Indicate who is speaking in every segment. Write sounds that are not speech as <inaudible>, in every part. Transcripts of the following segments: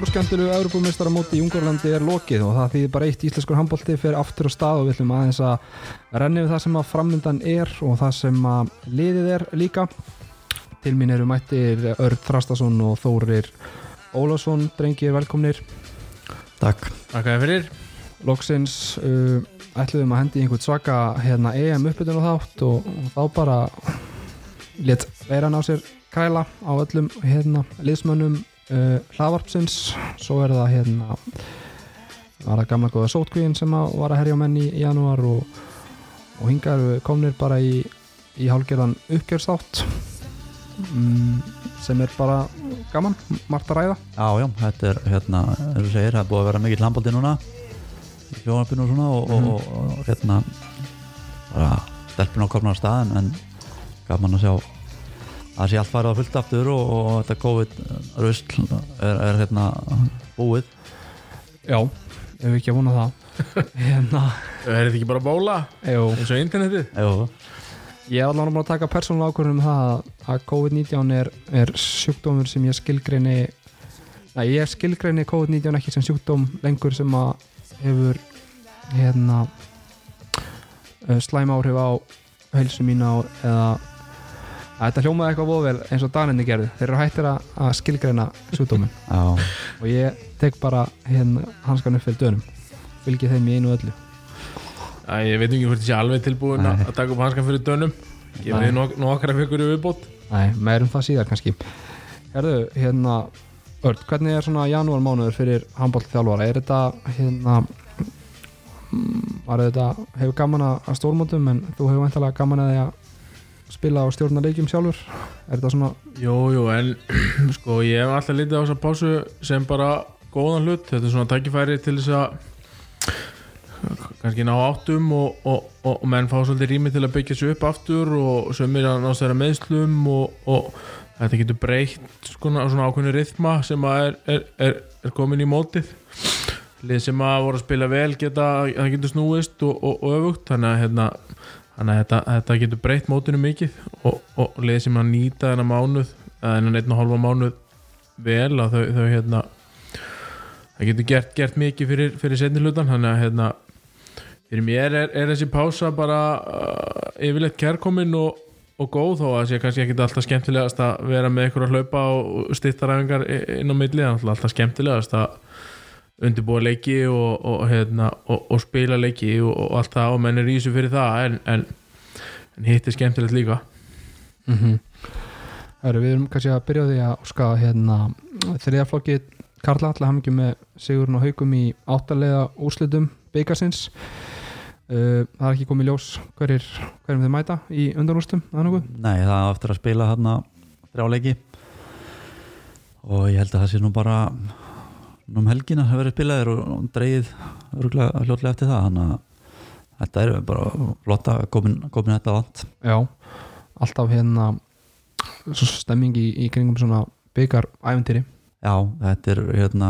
Speaker 1: stórskjöndilu Európumistara í Ungurlandi er lokið og það þýðir bara eitt íslenskur handbólti fyrir aftur á stað og við ætlum aðeins að renni við það sem að framöndan er og það sem að liðið er líka. Til mín eru mættir Örd Þrastason og Þórir Ólásson, drengir velkomnir.
Speaker 2: Takk.
Speaker 3: Takk að fyrir.
Speaker 1: Loksins uh, ætluðum að hendi einhvern svaka hérna, EM uppbytun og þátt og, og þá bara let veiran á sér kræla á öllum hérna, liðsmönnum hlaðvarpsins. Svo er það hérna var það gamla góða sótkvíðin sem að var að herja á menn í, janúar og, og hingar komnir bara í, í hálgerðan uppgjörsátt. Mm, sem er bara gaman, margt að ræða.
Speaker 2: Já, já, þetta er hérna, eins og segir, það er búið að vera mikill handbólti núna í hljóðanbyrnu og svona og,
Speaker 1: Mhm.
Speaker 2: og, og, hérna bara stelpun á komna á staðin en gaman að sjá það sé allt farið á fullt aftur og, og þetta COVID-rusl er, er hérna búið.
Speaker 1: Já, ef við ekki að vona það. <laughs> Hérna,
Speaker 3: Er þetta ekki bara bóla?
Speaker 1: Jú.
Speaker 3: Eins og internetið?
Speaker 2: Jú,
Speaker 1: Ég er alveg að taka persónulega ákvörðum um það að COVID-19 er, er sjúkdómur sem ég skilgreini Nei, ég skilgreini COVID-19 ekki sem sjúkdóm lengur sem að hefur hérna uh, slæm áhrif á heilsu mína eða að þetta hljómaði eitthvað voðvel eins og Daninni gerði þeir eru hættir að, að skilgreina sjúkdómin <laughs>
Speaker 2: já,
Speaker 1: og ég tek bara hérna hanskan uppfylg dönum. Fylgi þeim í einu öllu.
Speaker 3: Æ, ég veit ekki hvort ég sé alveg tilbúin
Speaker 2: Nei.
Speaker 3: að taka upp hanskan fyrir dönum. Ég veit nok nokkra fyrir viðbót.
Speaker 1: Nei, meir um það síðar kannski. Herðu, hérna Örd, hvernig er svona janúar mánuður fyrir handbóltþjálfara? Er þetta hérna mm, var þetta, hefur gaman að stórmótum en þú hefur veintalega gaman að því að spila og stjórna leikjum sjálfur? Er þetta svona,
Speaker 3: Jú, jú, en <clears throat> sko ég hef alltaf litið á þessa pásu sem bara góðan hlut. Þetta er svona tækifæri til þess að kannski ná áttum og, og, og, og menn fá svolítið rými til að byggja sig upp aftur og sömur að ná þeirra meðslum og, þetta getur breytt svona, svona ákveðinu rithma sem er, er, er, er komin í mótið. Lið sem að voru að spila vel geta, það getur snúist og öfugt. Þannig að, hérna, þannig að þetta, þetta getur breytt mótinu mikið og, og lið sem að nýta þennan mánuð þennan einn og hálfa mánuð vel að þau, þau hérna það getur gert, gert mikið fyrir, fyrir setni hlutan þannig að hérna fyrir mér er, er þessi pása bara uh, yfirleitt kærkomin og, og góð þó að sé kannski ekki alltaf skemmtilegast að vera með ykkur að hlaupa og stýttaræfingar inn á milli. Alltaf skemmtilegast að undirbúa leiki og, og, hérna, og, og spila leiki og, og allt það og menn er í þessu fyrir það en, en, en hitt er skemmtilegt líka
Speaker 1: mm -hmm. Herru, við erum kannski að byrja á því að óska hérna þriðaflokki Karla allar hamingjum með Sigurinn og Haugum í áttalega úrslitum byggarsins uh, það er ekki komið ljós hverjum þið mæta í er nokkuð?
Speaker 2: nei, það á eftir að spila hérna þrjáleiki og ég held að það sé nú bara um helgina að verið spilaðir og, örgulega hljótlega eftir það þannig að þetta er bara flotta komin, komin þetta vant.
Speaker 1: Já, alltaf hérna stemming í, í kringum svona byggar æventýri
Speaker 2: Já, þetta er hérna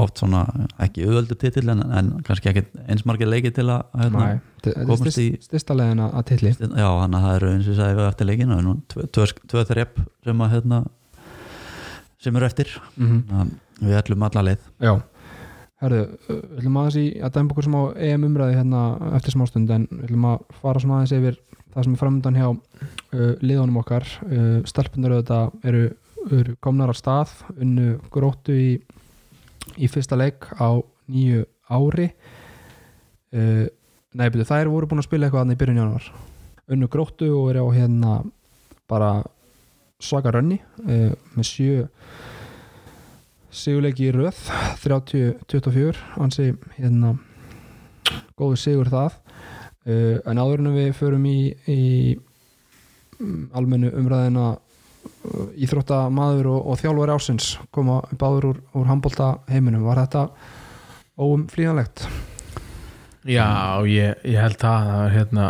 Speaker 2: oft svona ekki auðvöldu titill en, en kannski ekki eins margir leiki til að hérna, komast í-
Speaker 1: styrst- styrsta leiðin að titli.
Speaker 2: Já, þannig að það eru eins og sagði við eftir leikinu tvö- þrepp sem að hérna sem eru eftir.
Speaker 1: Mm
Speaker 2: Þannig að við ætlum alla leið.
Speaker 1: Já, herðu, við ætlum aðeins í að dæma okkur sem á EM umræði hérna eftir smástund en við ætlum að fara svona aðeins yfir það sem er framöndan hjá uh, liðunum okkar. Uh, stelpunur auðvitað eru, eru komnar á stað unnu gróttu í, í fyrsta leik á nýju ári. Uh, Nei, betur, þær voru búin að spila eitthvað annað í byrjun januar unnu gróttu og eru á hérna bara svaka rönni með sjö sigurleiki í röð 30-24 ansi hérna góðu sigur það uh, en áður en við förum í, í mm, almennu umræðina uh, íþróttamaður og, og þjálfur ásins koma báður úr, úr handbólta heiminum var þetta óum flýjanlegt
Speaker 3: Já, ég, ég held það það er hérna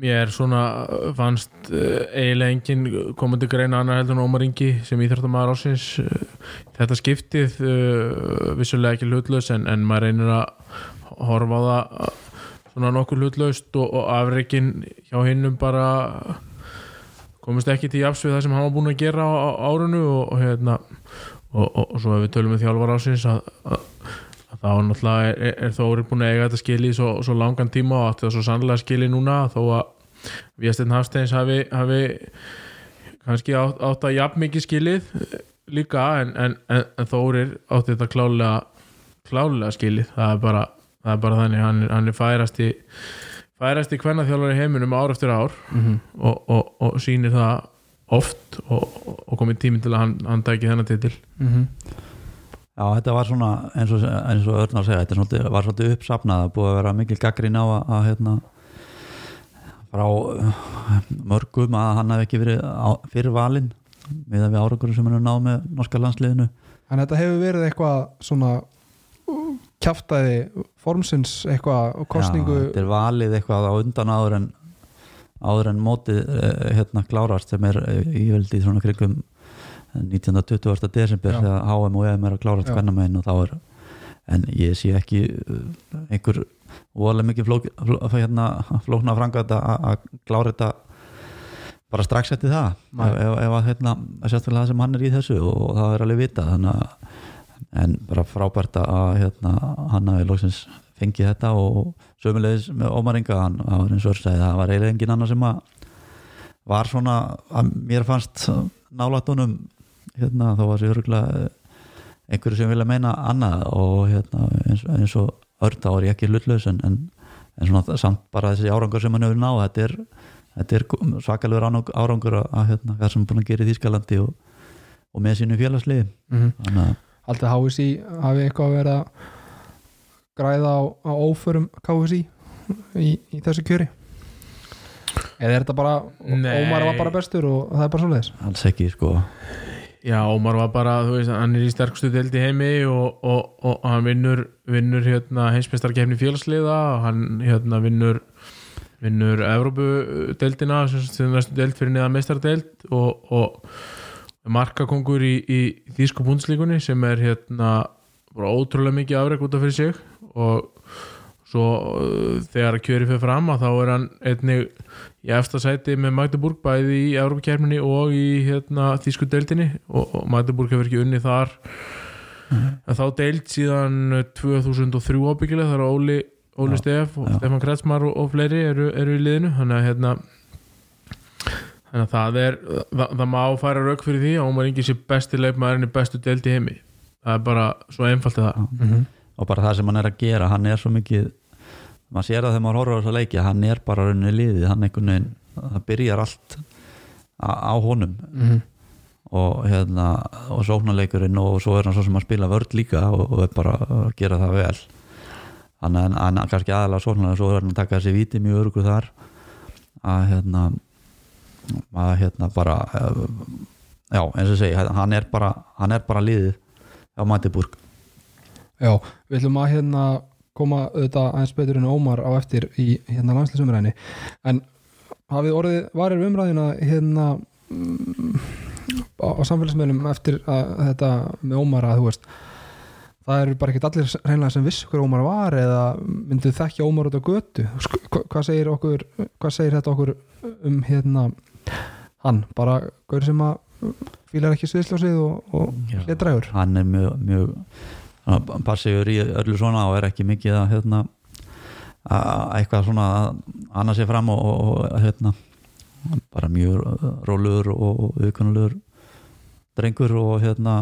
Speaker 3: mér svona fannst uh, eiginlega engin komandi greina annar heldur en Ómar Ingi sem íþróttamæður ásins uh, þetta skiptið uh, vissulega ekki hlutlaus en, en maður reynir að horfa á það uh, svona nokkur hlutlaust og, og afreikin hjá hinnum bara komist ekki til jafs við það sem hann var búin að gera á, á árunu og, og hérna og, og, svo ef við tölum með þjálfar ásins að, að þá náttúrulega er, er, er Þóri búin að eiga þetta skili svo, svo langan tíma og átti það svo sannlega skili núna þó að Viðsteinn Hafsteins hafi, hafi kannski átt, átt að jafn mikið skilið líka en, en, en, en Þórir átti þetta klálega klálega skilið það er bara, það er bara þannig hann, hann er færast í færast í kvennaþjálfari í heiminum ár eftir ár
Speaker 1: Mhm.
Speaker 3: og, og, og sýnir það oft og, og, komið tíminn til að hann, hann tæki þennan titil
Speaker 1: Mhm.
Speaker 2: Já, þetta var svona eins og, eins og Örnar segja, þetta svolítið, var svolítið uppsafnað er búið að vera mikil gaggrín á að, að hérna, frá uh, mörgum að hann hef ekki verið á, fyrir valinn við að við árangur sem hann er náð með norska landsliðinu.
Speaker 1: En þetta hefur verið eitthvað svona kjaftaði formsins eitthvað kostningu
Speaker 2: Já, þetta er valið eitthvað á undan áður en áður en mótið eh, hérna klárast sem er íveldi svona krigum 1920. desember þegar HM og EM er að klárast
Speaker 1: Já.
Speaker 2: hvernig meginn og þá er en ég sé ekki uh, einhver voðalega mikið flók, fló, hérna, flókna frangað að að klára þetta bara strax eftir það
Speaker 1: Nei.
Speaker 2: ef, ef, að hérna, sérstaklega það sem hann er í þessu og það er alveg vita að en bara frábært að hérna, hann hafi loksins fengið þetta og sömulegis með Ómar Inga hann var eins og örsæði, það var eiginlega engin annar sem að var svona að mér fannst nálægt honum hérna, þá var sér örgulega einhverju sem vilja meina annað og hérna, eins, eins og örd þá er ég ekki hlutlaus en, en, en svona samt bara þessi árangur sem hann hefur náð þetta er, þetta er svakalegur ánang- árangur að, hérna, hvað sem er búin að gera í Þýskalandi og, og með sínu félagsliði
Speaker 1: Mhm.
Speaker 2: þannig að
Speaker 1: Haldið HSI hafi eitthvað að græða á, á óförum KSI í, í þessu kjöri eða er þetta bara
Speaker 3: Nei.
Speaker 1: Ómar var bara bestur og það er bara svoleiðis
Speaker 2: alls ekki sko
Speaker 3: Já, Ómar var bara, þú veist, hann er í sterkstu deild í heimi og, og, og hann vinnur, vinnur hérna, heimsmeistarkefni félagsliða og hann hérna, vinnur vinnur Evrópu-deildina sem er næstu deild fyrir neðan meistardeild og, og markakongur í, í Þýsku búndslíkunni sem er hérna ótrúlega mikið afrek út af fyrir sig og svo uh, þegar kjöri fyrir fram að þá er hann einnig í efsta sæti með Magdeburg bæði í Európa-kjærminni og í hérna, Þýsku deildinni. Og, og Magdeburg hefur ekki unni þar. En þá deild síðan 2003 ábyggilega þar að Óli, Óli
Speaker 2: Já,
Speaker 3: Stef og
Speaker 2: já.
Speaker 3: Stefán Kretsmar og, og fleiri eru, eru í liðinu. Þannig að hérna þannig að það er það, það má færa rauk fyrir því að Ómar Ingi sé besti leikmaðurinn í bestu deild í heimi. Það er bara svo einfalt er það.
Speaker 1: Mm -hmm.
Speaker 2: og bara það sem hann er að gera, hann er svo mikið maður sér það þegar maður horfður á þessa leiki hann er bara rauninni liðið, hann einhvern veginn það byrjar allt á, honum.
Speaker 1: Mhm.
Speaker 2: og hérna, og sóknarleikurinn og svo er hann svo sem að spila vörd líka og, og er bara að gera það vel. Að hann er kannski aðalega sóknarlega svo er hann að taka þessi viti mjög örgu þar. Að hérna að hérna bara eh, já, eins og segi, hann er bara hann er bara liðið á Magdeburg.
Speaker 1: Já, við ætlum að hérna koma auðvitað aðeins betur en Ómar á eftir í hérna landslýsumræðinni en hafið orðið varir umræðina hérna mm, á, á samfélagsmeðlum eftir að þetta með Ómar að þú veist það eru bara ekkert allir reynilega sem viss hver Ómar var eða myndu þekkja Ómar út á götu? Sk- hva- hvað segir okkur hvað segir þetta okkur um hérna hann, bara gaur sem að fílar ekki sviðsljósið og, og hlétrægur
Speaker 2: hann er mjög, mjög passiður í öllu svona og er ekki mikið að hérna að eitthvað svona að anna sér fram og, og, hérna bara mjög róluður og viðkonulegur drengur og hérna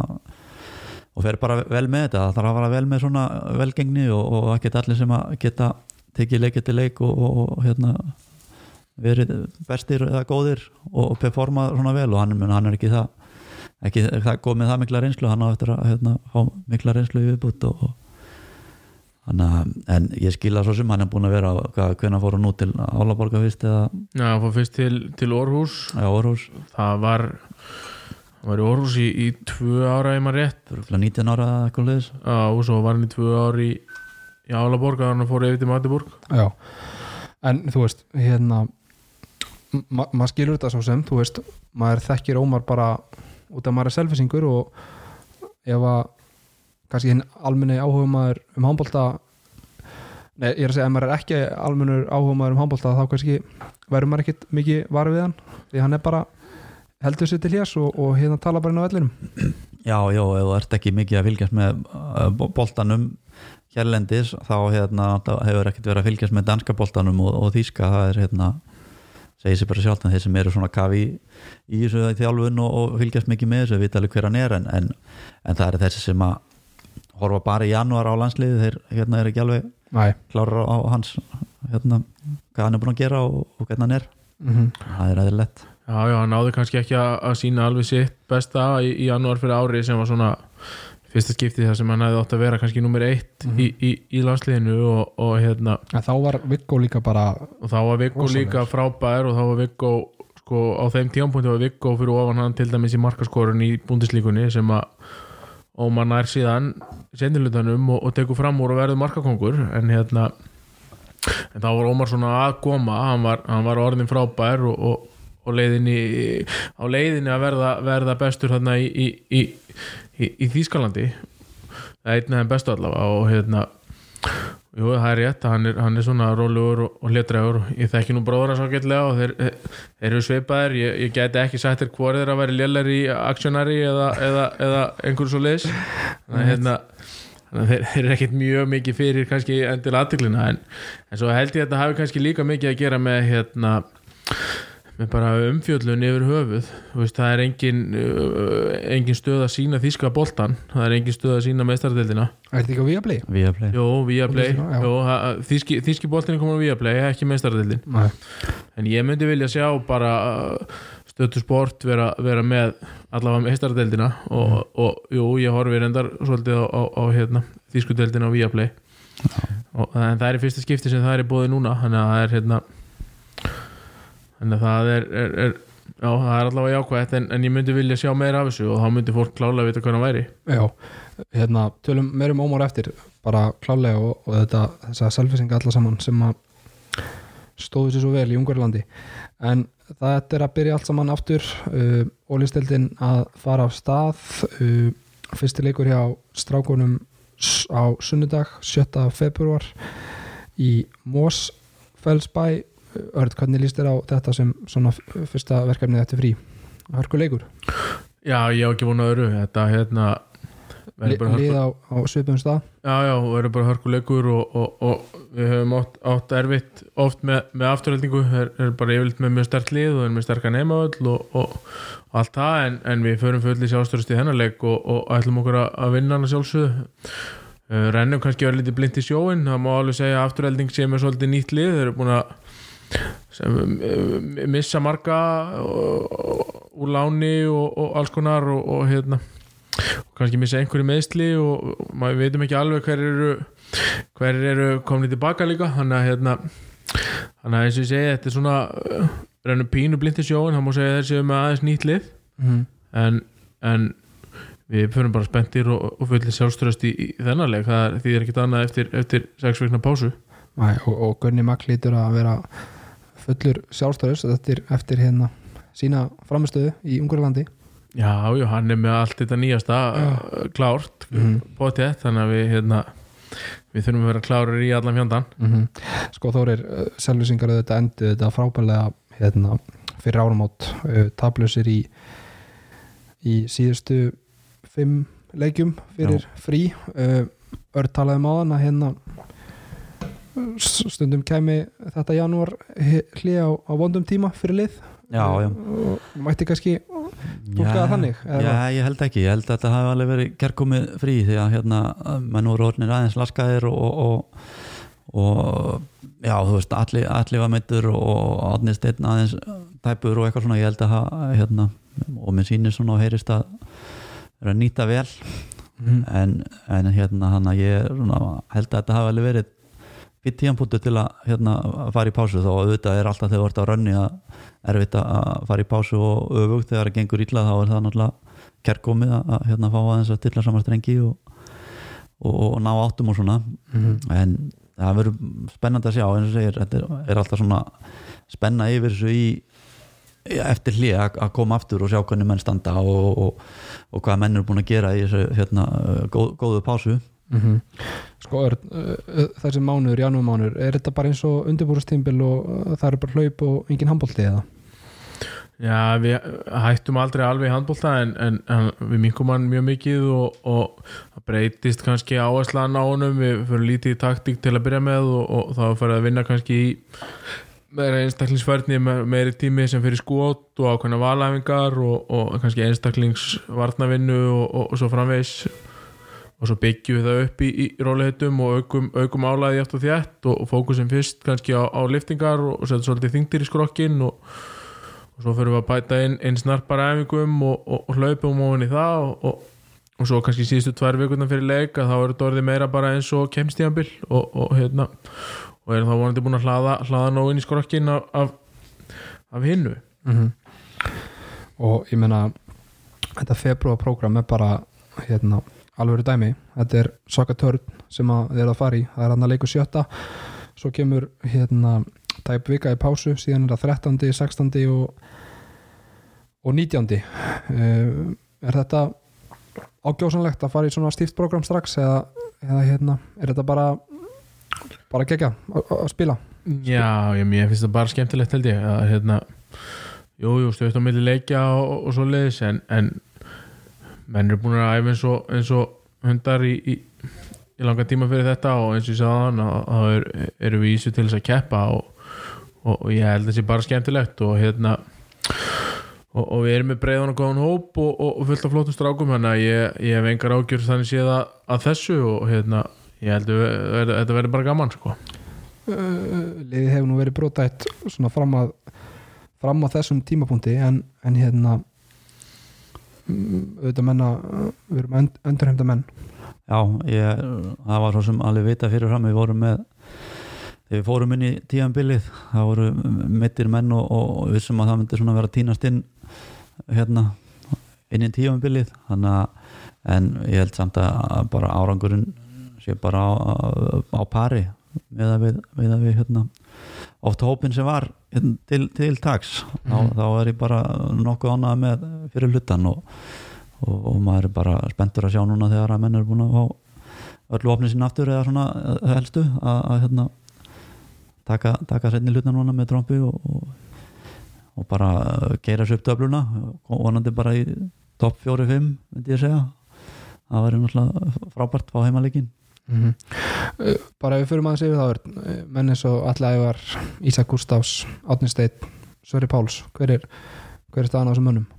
Speaker 2: og fer bara vel með þetta. Það þarf að fara vel með svona velgengni og, og ekki allir sem að geta tekið leik eftir leik og, og, hérna verið bestir eða góðir og performa svona vel og hann, hann er ekki það ekki það komið það mikla reynslu hann á eftir að hérna, fá mikla reynslu í viðbútt og, og hann að, en ég skila svo sem hann er búin að vera hvað, hvenær fór hann nú til Álaborga fyrst eða?
Speaker 3: Já, hann fór fyrst til, til Orhus.
Speaker 2: Ja, Orhus,
Speaker 3: það var hann var í Orhus í, í tvö ára ef maður rétt.
Speaker 2: Örugglega 19 ára eða eitthvað leðis
Speaker 3: Já, og svo var hann í tvö ári í, í Álaborg að hann fór yfir til Magdeburg.
Speaker 1: Já, en þú veist hérna ma maður skilur þetta svo sem, þú veist maður þekkir Ómar bara út af maður er selfisingur og ef að kannski hinn almenni áhuga maður um handbólta nei, ég er að segja, ef maður er ekki almennur áhuga maður um handbólta þá kannski verður maður ekkit mikið varð við hann því hann er bara heldur sér til hér og, og hérna tala bara inn á vellinum.
Speaker 2: Já, já, ef þú ert ekki mikið að fylgjast með uh, boltanum hérlendis þá hérna, hefur ekkert verið að fylgjast með danska boltanum og, og þýska það er hérna segir sér bara sjálft en þeir sem eru svona kafi í, í þessu þjálfun og, og fylgjast mikið með þessu vita alveg hver hann er en, en, en það er þessi sem að horfa bara í janúar á landsliði þeir hérna er ekki alveg
Speaker 1: Næ,
Speaker 2: klárar á hans hérna, hvað hann er búin að gera og, og hvernig hann er.
Speaker 1: Mm
Speaker 2: það er aðeins
Speaker 3: Já, já, hann náði kannski ekki að, að sína alveg sitt besta í, í janúar fyrir ári sem var svona fyrsta skipti þar sem hann hefði átt að vera kannski nummer eitt
Speaker 1: Mhm.
Speaker 3: í, í, í landsliðinu og, og hérna
Speaker 1: En þá var Viggo líka bara
Speaker 3: og þá var Viggo líka frábær og þá var Viggo sko á þeim tíampunkti var Viggo fyrir ofan hann til dæmis í markaskorun í búndislíkunni sem að Ómar nær síðan sendilutanum og, og tekur fram úr og verður markakongur en hérna en þá var Ómar svona að koma hann var, hann var orðin frábær og, og, og leiðinni á leiðinni að verða, verða bestur þarna í, í, í, í, í Þýskalandi. Það er einn af þeim bestu allavega og hérna Jú, það er rétt, hann er, hann er svona rólegur og, og hlétrægur ég þekki nú bróður hans ágætlega og þeir, þeir eru sveipaðir, ég, ég geti ekki sagt þér hvor þeir að vera lélæri aksjonari eða, eða, eða einhverjum svo leis þannig hérna þeir, þeir eru ekkert mjög mikið fyrir kannski endil aðtiklina en, en svo held ég að þetta hafi kannski líka mikið að gera með hérna með bara umfjöllun yfir höfuð. Þú veist, það er engin, uh, engin stöð að sína þýska boltan það er engin stöð að sína meistaradeildina.
Speaker 1: Er þetta ekki á Viaplay?
Speaker 2: við að play
Speaker 3: Jó, Viaplay.
Speaker 1: Já.
Speaker 3: Jó, ha- þýski, þýski boltin er komin á Viaplay, ekki meistaradeildin.
Speaker 1: Nei,
Speaker 3: en ég myndi vilja sjá bara uh, stötu sport vera, vera með allavega meistaradeildina. Og, og jú, ég horfi reyndar svolítið á, á, á hérna, þýsku deildina á Viaplay. Og, en það er í fyrsta skipti sem það er bóði núna. Þannig að það er hérna að það er, er, er já, það er allavega jákvætt en, en ég myndi vilja sjá meira af þessu og þá myndi fólk klálega vita hvað hann væri
Speaker 1: já hérna, tölum meirum ómar eftir bara klálega og, og þetta þessa selfisinga alla saman sem að stóðu sér svo vel í Ungverlandi en þetta er að byrja allt saman aftur uh, ólistildin að fara af stað uh, fyrsti leikur hjá strákunum á sunnudag 7. februar í Mósfellsbæ Örd, hvernig líst þér á þetta sem svona fyrsta verkefnið eftir frí? Hörku leikur,
Speaker 3: Já, ég hef ekki búin að öru þetta hérna
Speaker 1: lið á, á svipum stað?
Speaker 3: Já, já, og verður bara hörkuleikur og, og, og við höfum átt, átt erfitt oft með, með afturhaldingu er, er bara yfirleitt með mjög sterk lið og er með sterka neymavöll og, og, allt það en, en við förum full í sjálfstörust í þennan leik og, og ætlum okkur að, að vinna hann að sjálfsögðu. Uh, rennum kannski verið lítið blind í sjóin það má alveg segja að afturhalding sé með svolítið nýtt lið. Þeir eru búin að sem, uh, missa marga úr láni og, og alls konar og, og hérna og kannski missa einhverju meðsli og, og maður veitum ekki alveg hver eru hver eru komni tilbaka líka. Þannig að hérna þannig að eins og ég segi þetta er svona uh, rennum pínu blind í sjóin það má segja séu með aðeins nýtt lið.
Speaker 1: Mm.
Speaker 3: en, en við förum bara spenntir og, og fullir sjálfströst í, í þennan leik. Það er, því er ekkert annað eftir, eftir sex vikna pásu.
Speaker 1: Æ, og, Gunni Magg lítur að vera fullur sjálfstæðus eftir, eftir hérna sína framistöðu í Ungurlandi
Speaker 3: já, já, hann er með allt þetta nýjasta
Speaker 1: Já.
Speaker 3: uh, klárt,
Speaker 1: Mhm.
Speaker 3: potið þannig að við hérna við þurfum að vera klárir í allan fjandan
Speaker 1: mm sko Þórir, uh, selvisingar þetta endu þetta frábælega hérna, fyrir áramót uh, tablusir í í síðustu fimm leikjum fyrir frí. Uh, Örd talaði um áðan að hérna stundum kæmi þetta janúar hlið á, á vondum tíma fyrir lið.
Speaker 2: Já, já.
Speaker 1: Og mætti kannski Túlka það þannig,
Speaker 2: Já, ég held ekki, ég held að þetta hafi alveg verið gerkomið frí því að hérna menn voru orðnir aðeins laskaðir og, og, og já, þú veist, allir, allir var meittur og allir steinn aðeins tæpur og eitthvað svona, ég held að hafa hérna, og mér sýnir svona og heyrist að nýta vel.
Speaker 1: Mm.
Speaker 2: en, en hérna hann að ég svona, held að þetta hafi alveg verið fyrir tíðanpútu til að hérna, fara í pásu. Þó auðvitað er alltaf þegar þú ert á rönni að erfitt að fara í pásu og öfugt. Þegar það gengur illa þá er það náttúrulega kærkomið að, að hérna, fá aðeins að stilla saman strengi og, og, og ná áttum og svona.
Speaker 1: Mm.
Speaker 2: en það verður spennandi að sjá. Eins og segir, þetta er, er alltaf svona spenna yfir þessu í eftir hlið að að koma aftur og sjá hvernig menn standa og, og, og hvað menn eru búin að gera í þessu hérna, góð, góðu pásu
Speaker 1: Mm Sko Örn, uh, þessi mánuður, janúar mánuður er þetta bara eins og undirbúrastímbil og uh, það er bara hlaup og engin handbólti eða?
Speaker 3: Já, við hættum aldrei alveg handbólta en, en, en við minkum hann mjög mikið og, og það breytist kannski áherslan á honum. Við fyrir lítið í taktík til að byrja með og, og þá fyrir að vinna kannski í meira einstaklingsfærni me- meiri tími sem fyrir skot og ákveðna valæfingar og, og kannski einstaklingsvarnavinnu og, og, og svo framvegs og svo byggjum við það upp í, í róliheitum og aukum, aukum álæði eftir þétt og, og fókusum fyrst kannski á, á liftingar og, og setja svolítið þingdir í skrokkin og, og svo fyrir við að bæta inn, inn snarpara æfingum og, hlaupum ofan í það og, svo kannski síðustu tvær vikurnar fyrir leik að þá er þetta orðið meira bara eins og kemstíðanbill og, hérna og erum þá vonandi búin að hlaða, hlaða nóg inn í skrokkin af, af, af hinnu.
Speaker 1: Mm og ég meina þetta februar program er bara hérna, alveg dæmi þetta er Saka Törn sem að þið er að fara í það er hann að leiku sjötta svo kemur hérna tæp vika í pásu síðan er það 13. 16. og, og 19. Uh, er þetta ágjósanlegt að fara í svona stíft program strax eða, eða hérna er þetta bara bara gegja að spila
Speaker 3: Já, ég, mér finnst það bara skemmtilegt held ég að hérna jú, jú, stöðt á milli leikja og, og svo leiðis en, en menn eru búin að æfa eins og, eins og hundar í, í, í langa tíma fyrir þetta og eins og ég sagði hann að er, eru við ísu til þess að keppa og, og, og ég held að það sé bara skemmtilegt og hérna og, og við erum með breiðan og góðan hóp og, og, og fullt af flottum strákum að ég, ég hef engar ágjör þannig séð að, að þessu og hérna ég held að þetta verður bara gaman sko.
Speaker 1: Uh, liðið hefur nú verið brotætt svona fram að fram á þessum tímapunkti en, en hérna auðvitað menna við erum önd, öndurheimda menn.
Speaker 2: Já, ég, það var svo sem alveg vita fyrir fram við vorum með þegar við fórum inn í tíðanbilið það voru mittir menn og, og við sem að það myndi svona vera tínast inn hérna inn í tíðanbilið þannig að en ég held samt að bara árangurinn sé bara á, á pari með að við, að við hérna, oft hópin sem var til, til tags þá,
Speaker 1: Mhm.
Speaker 2: þá er ég bara nokkuð ánað með fyrir hlutan og og, og maður er bara spenntur að sjá núna þegar að menn eru búin að fá öllu opnið sín aftur eða svona helstu að, að hérna taka, taka setni hlutna núna með trompi og, og, og bara geira sér upp döfluna og vonandi bara í topp 4-5 myndi ég segja. Það væri náttúrulega frábært á heimalekin
Speaker 1: mm uh, bara við fyrir aðeins yfir það Örn, uh, menn eins og Alli Ævar, Ísak Gustafs Átni Steinn, Sverri Páls. Hver er, hver er staðan á þessum mönnum?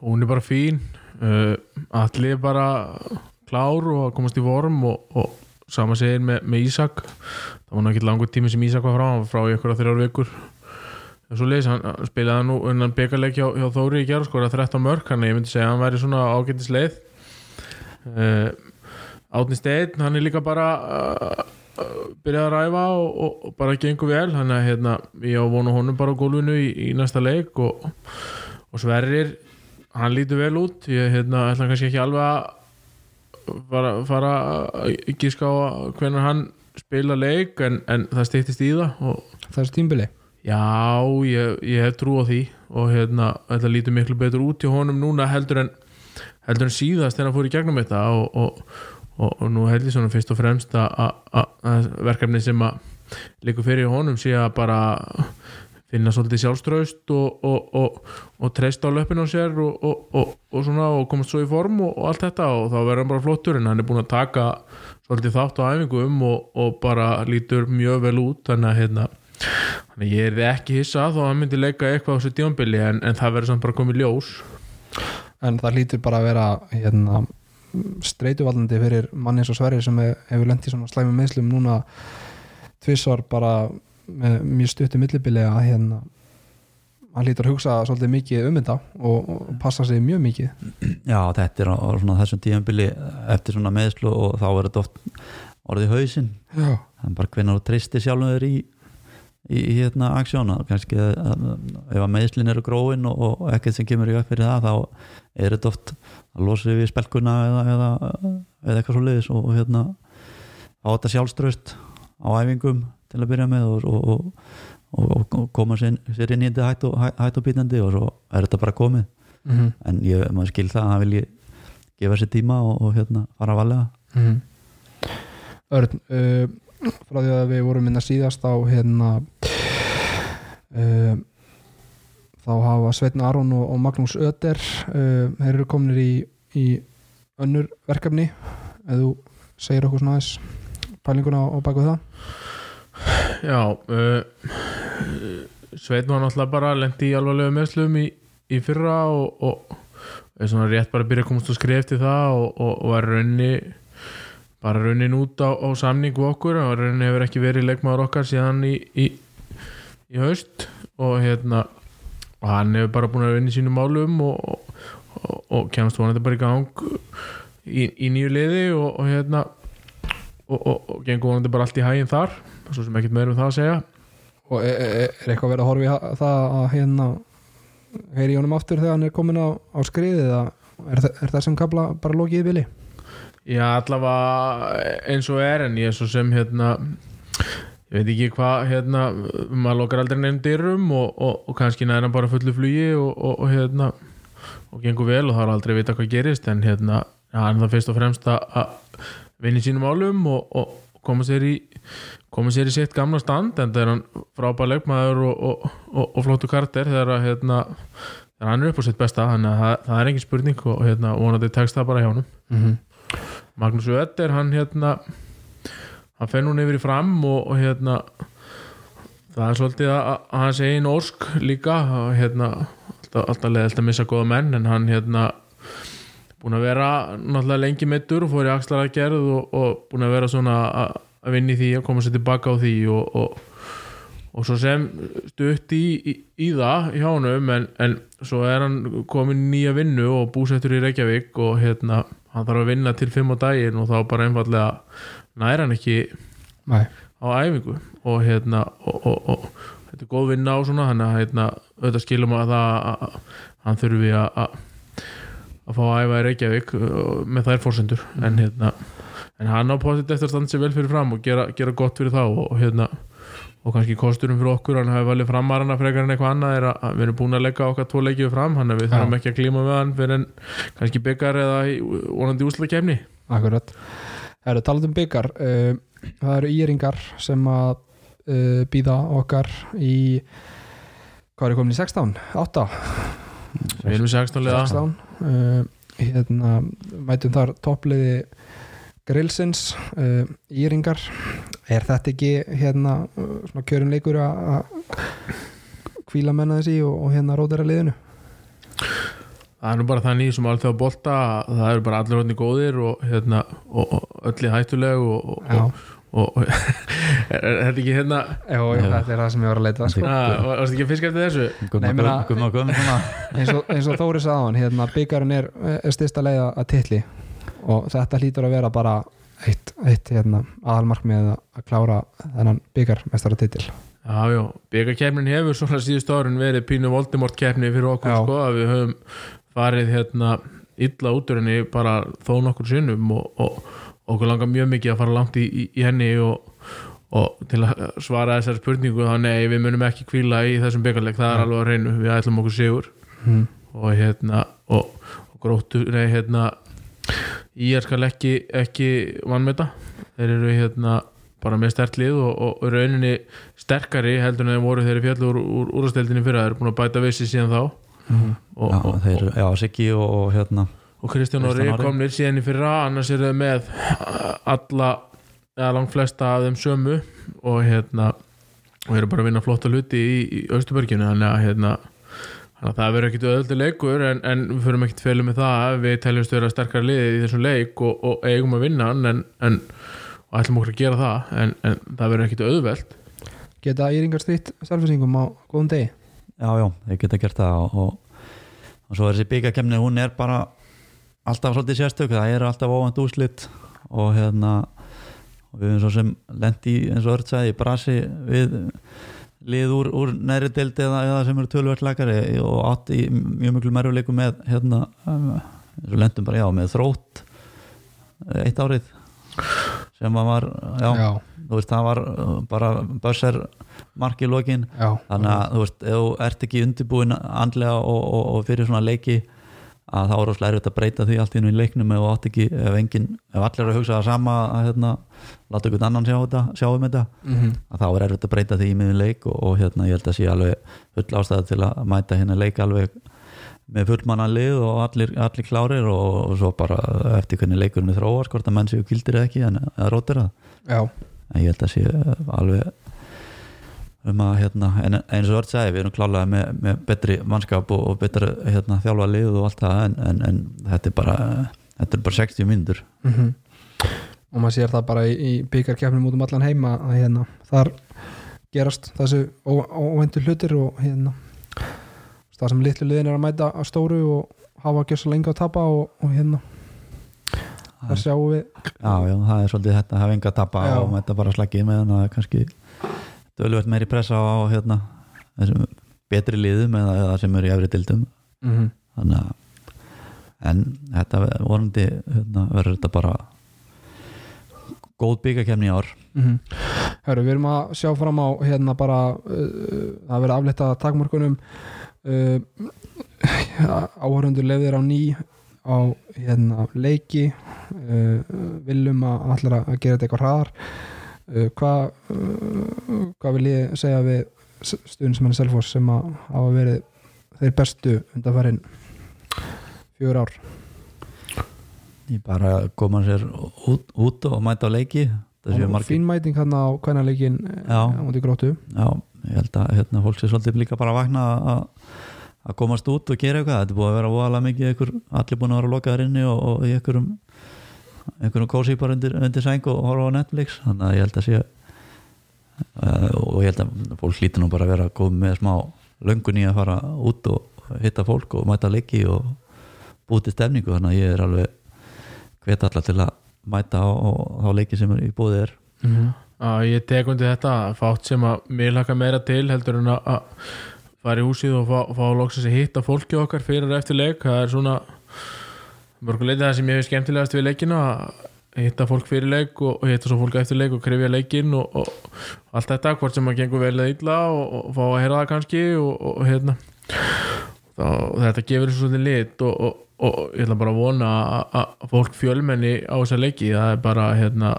Speaker 3: hún er bara fín. Uh, allir er bara klár og að komast í vorm og, og sama segir með, með Ísak. Það var náttúrulega langur tími sem Ísak var frá hann var frá ykkur að þrjár vikur. Og svo leys, hann spilaði nú unnan byggarleik hjá, hjá Þóri í gerð skora 13 mörg, hann ég myndi segja að hann væri svona ágættis leið uh, Átni Steinn, hann er líka bara uh, uh, byrjað að ræfa og, og, og bara gengur vel þannig að hérna, ég á vonu honum bara á gólfinu í, í næsta leik og, og Sverrir hann lítur vel út ég hérna, ætla kannski ekki alveg að fara, fara að gíska á hvernig hann spila leik en, en það stýttist í það og
Speaker 1: þessu tímbili?
Speaker 3: já, ég, ég hef trú á því og hérna, þetta lítur miklu betur út í honum núna heldur en heldur en síðast þegar hann fór í gegnum þetta og, og, og, og nú held ég svona fyrst og fremst að, verkefni sem að líka fyrir honum sé að bara finna svolítið sjálfströst og, og, og, og treysta á löpinn á sér og, og, og svona og komast svo í form og, og allt þetta. Og þá verður hann bara flottur en hann er búin að taka svolítið þátt á æfingum og, og bara lítur mjög vel út. Þannig að hérna þannig ég er ekki hissa þó að hann myndi leika eitthvað á þessu djónbili en, en það verður samt bara komið ljós.
Speaker 1: En það lítur bara að vera hérna, streituvaldandi fyrir manni eins og Sverri sem hef- hefur lent í svona slæmi meðslum núna tvissar bara með mjög stuttu millibili að hérna hann lítur að hugsa svolítið mikið um þetta og, og passa sig mjög mikið.
Speaker 2: Já, þetta er svona þessum tíðanbili eftir svona meðslu og þá er þetta oft orðið hausinn.
Speaker 1: Já,
Speaker 2: en bara hvernig þú treystir sjálfum þér í í, í hérna aksjóna kannski að, að, ef að meðslin eru gróin og, og ekkert sem kemur í upp fyrir það þá er þetta oft að losa við spelkuna eða, eða, eða eitthvað svo leiðis og, hérna á þetta sjálfströst á æfingum til að byrja með og, og, og, og koma sér, sér inn í þetta hætt og, hætt og býtandi og svo er þetta bara komið
Speaker 1: mm -hmm.
Speaker 2: en ég, maður skil það að hann vilji gefa sér tíma og, og hérna fara að valega
Speaker 1: Mhm. Örn uh, frá því að við vorum minna síðast á hérna uh, þá hafa Sveitn Aron og, og Magnús Öder uh, þeir eru kominir í, í önnur verkefni. Ef þú segir okkur svona aðeins pælinguna á baku það.
Speaker 3: Já uh, Sveit var náttúrulega bara lendi í alvarlega meðslum í, í fyrra og, og er svona rétt bara að byrja að komast og skrifa eftir það og, og, og var raunni bara raunin út á, á samningu okkur og raunin hefur ekki verið leikmaður okkar síðan í, í, í haust og hérna og hann hefur bara búin að vinna í sínum málum og, og, og kemst vonandi bara í gang í, í nýju liði og, og hérna og, gengur vonandi bara allt í hæginn þar svo sem ekkert meður um það að segja.
Speaker 1: Og er, er, er eitthvað verið að horfa í það að hérna heyri í honum aftur þegar hann er komin á, á skriðið er, er þessum kabla bara lokið í bili
Speaker 3: Já, allavega eins og er en ég er svo sem hérna ég veit ekki hvað hérna maður lokar aldrei nefn dyrum og, og, og kannski næra hann bara fullu flugi og, og, hérna og gengur vel og það er aldrei að vita hvað gerist en hérna, hann er það fyrst og fremst að- í sínum álum og, koma sér í koma sér í sitt gamla stand en það er hann frábær leikmaður og, og, og, og flottu karter þegar að hérna hann er upp á sitt besta þannig að það, það er engin spurning og hérna vonandi tekst það bara hjá honum
Speaker 1: mm -hmm.
Speaker 3: Magnús Ötter hann hérna hann fer núna yfir í fram og, og hérna það er svolítið að, að hans einn ósk líka og hérna alltaf, alltaf leðilt að missa góða menn en hann hérna búin að vera náttúrulega lengi meittur og fór í axlar að gerð og, og búin að vera svona að, að vinna í því að koma sér tilbaka á því og, og, svo sem stutt í, í, í það hjá honum en, en svo er hann komin nýja vinnu og búsettur í Reykjavík og hérna hann þarf að vinna til fimm á daginn og þá bara einfallega næra hann ekki
Speaker 1: Nei,
Speaker 3: á æfingu. Og hérna og, og, og þetta er góð vinna á svona hann að hérna, auðvitað skilum að það að, að hann þurfi að að fá að æfa í Reykjavík uh, með þær fórsendur en hérna en hann á positt eftir að standa sér vel fyrir fram og gera, gera gott fyrir þá og hérna og kannski kosturum fyrir okkur hann hafi valið framarana frekar en eitthvað annað er að, við erum búin að leggja okkar tvo leikið fram hann að við þurfum ekki að klíma með hann fyrir en kannski byggar eða vonandi úsla kemni
Speaker 1: akkurat Það eru talað um byggar það eru íringar sem að uh, býða okkar í hvað er komin í 16? 8?
Speaker 3: við erum í 16 liða
Speaker 1: 16 uh, hérna, mætum þar toppliði grillsins uh, íringar. Er þetta ekki hérna svona kjörin leikur að að hvíla menna þessi og, og hérna rótara liðinu?
Speaker 3: Það er nú bara þannig sem alþjóða bolta að það eru bara allir hodni góðir og, hérna, og, og öll í hættuleg og, og,
Speaker 1: Já,
Speaker 3: og, og <laughs> er, þetta ekki hérna?
Speaker 1: Jó, jú, þetta er það sem ég var að leita sko.
Speaker 3: varst ekki að fiska eftir þessu?
Speaker 1: Nei,
Speaker 2: Gumma <laughs>
Speaker 1: eins, og, eins og Þóri hann hérna, byggarinn er, er styrsta leið að titli og þetta hlýtur að vera bara eitt, eitt hérna, aðalmarkmið að klára þennan byggarmestara titil
Speaker 3: Já, já, byggarkefnin hefur svona síðust árin verið pínu Voldemort kefni fyrir okkur sko, að við höfum farið hérna illa út úr henni bara þó nokkur sinnum og, og, okkur langar mjög mikið að fara langt í, í, í henni og, og til að svara þessari spurningu þá nei, við munum ekki kvíla í þessum byggarleik, það er alveg að reynu við ætlum okkur sigur.
Speaker 1: Mm.
Speaker 3: og hérna og, og gróttu, nei hérna ég skal ekki, ekki vannmeta þeir eru hérna bara með stert lið og, og í rauninni sterkari heldur en þeir voru þeir fjallu úr, úr úrstældinni fyrir þeir eru búin að bæta vissi síðan þá.
Speaker 1: Mm.
Speaker 3: og,
Speaker 2: Já,
Speaker 3: og,
Speaker 2: þeir, já, Siggi og, og hérna
Speaker 3: og Kristján Orri. komnir síðan í fyrra. Annars eru þeir með alla eða langt flesta af þeim sömu. Og hérna og eru bara að vinna flotta hluti í, í Östuberginu þannig að hérna þannig að það verður ekkit öðvöldi leikur en, en við fyrir ekkit félum með það við teljumst vera sterkar liðið í þessum leik og, og eigum að vinna hann en, en og ætlum okkur að gera það en, en það verður ekkit auðvelt.
Speaker 1: Geta íringar stýtt selfisingum á góðum degi?
Speaker 2: Já, já, þeir geta gert það og, og, og svo er þessi byggakemni hún er bara alltaf svolítið sérstök það er alltaf óvænt úslit og hérna og við erum svo sem lendi eins og öll sagði í brasi við lið úr, úr næri deildi eða, eða sem eru tölvöld lagari og átt í mjög miklu mærjuleiku með hérna og lendum bara já með þrótt eitt árið sem var já,
Speaker 1: já,
Speaker 2: veist það var uh, bara börsar mark í lokin
Speaker 1: já.
Speaker 2: þannig að þú veist, ef þú ert ekki undirbúin andlega og, og, og fyrir svona leiki að þá er rosalega erfitt að breyta því allt í einu í leiknum ef, ekki, ef, engin, ef allir er að hugsa það sama að hérna, láta einhvern annan sjá, þetta, sjá um þetta
Speaker 1: Mhm.
Speaker 2: að þá er erfitt að breyta því í miðin leik og, og hérna ég held að sé alveg full ástæða til að mæta hérna leik alveg með fullmanna lið og allir, allir klárir og, og svo bara eftir hvernig leikurinn er þróar hvort að menn séu kildir eða ekki en eða rótir það en ég held að sé alveg um að hérna, en eins og Örd segi við erum klálega með, með betri mannskap og, og betri hérna, þjálfa lið og allt það en, en, en þetta er bara þetta er bara 60 myndur
Speaker 1: Mhm. og maður sér það bara í, í byggarkefnum út um allan heima að hérna, þar gerast þessu ó- óvæntu hlutir og hérna það sem litlu liðin er að mæta að stóru og hafa ekki svo lengi að tapa og, og hérna þar sjáum við
Speaker 2: Já, já, það er svolítið þetta að hafa enga að tapa
Speaker 1: Já.
Speaker 2: og þetta bara slagið með hann að kannski dölvöld meiri pressa á hérna, betri liðum eða, eða sem eru í efri dildum
Speaker 1: mm -hmm.
Speaker 2: þannig að en þetta vonandi hérna, verður þetta bara góð byggakefni í ár.
Speaker 1: Mm Herru, við erum að sjá fram á hérna bara uh, að vera aflétta takmörkunum. Uh, áhörundur lefðir á ný á hérna leiki. Uh, viljum að allir að gera þetta eitthvað hraðar hvað uh, hvað vil ég segja við stuðnismenni Selfoss sem að hafa verið þeir bestu undanfærin fjögur ár?
Speaker 2: Ég bara koma sér út, út og mæta á leiki það séu
Speaker 1: og
Speaker 2: margir.
Speaker 1: fín mæting hann á hvernig leikin
Speaker 2: Já.
Speaker 1: á móti grótu
Speaker 2: Já, ég held að hérna, fólk sé svolítið líka bara að vakna að að komast út og gera eitthvað. Þetta búið að vera voðalega mikið allir búin að vera lokaðar inni og, og í einhverjum einhverjum kósi bara undir, undir sæng og horfa á Netflix. Þannig að ég held að sé uh, og ég held að fólk hlýtur nú bara að vera góð með smá löngun í að fara út og hitta fólk og mæta leiki og búið til stefningu þannig að ég er alveg hvet allar til að mæta á, á, leiki sem er í búið er.
Speaker 1: Mm -hmm.
Speaker 3: Já, ég tek undir þetta fátt sem að mér laka meira til heldur en að að fara í húsið og fá, fá loksins að hitta fólki okkar fyrir eftir leik. Það er svona mörguleiti það sem ég hef skemmtilegast við leikina að hitta fólk fyrir leik og, hitta svo fólk eftir leik og krefja leikinn og, og, allt þetta, hvort sem að gengur vel eða illa og, og fá að heyra það kannski og, hérna. Þetta gefur svolítið lit og, og, ég ætla bara að vona að, fólk fjölmenni á þessa leiki. Það er bara hérna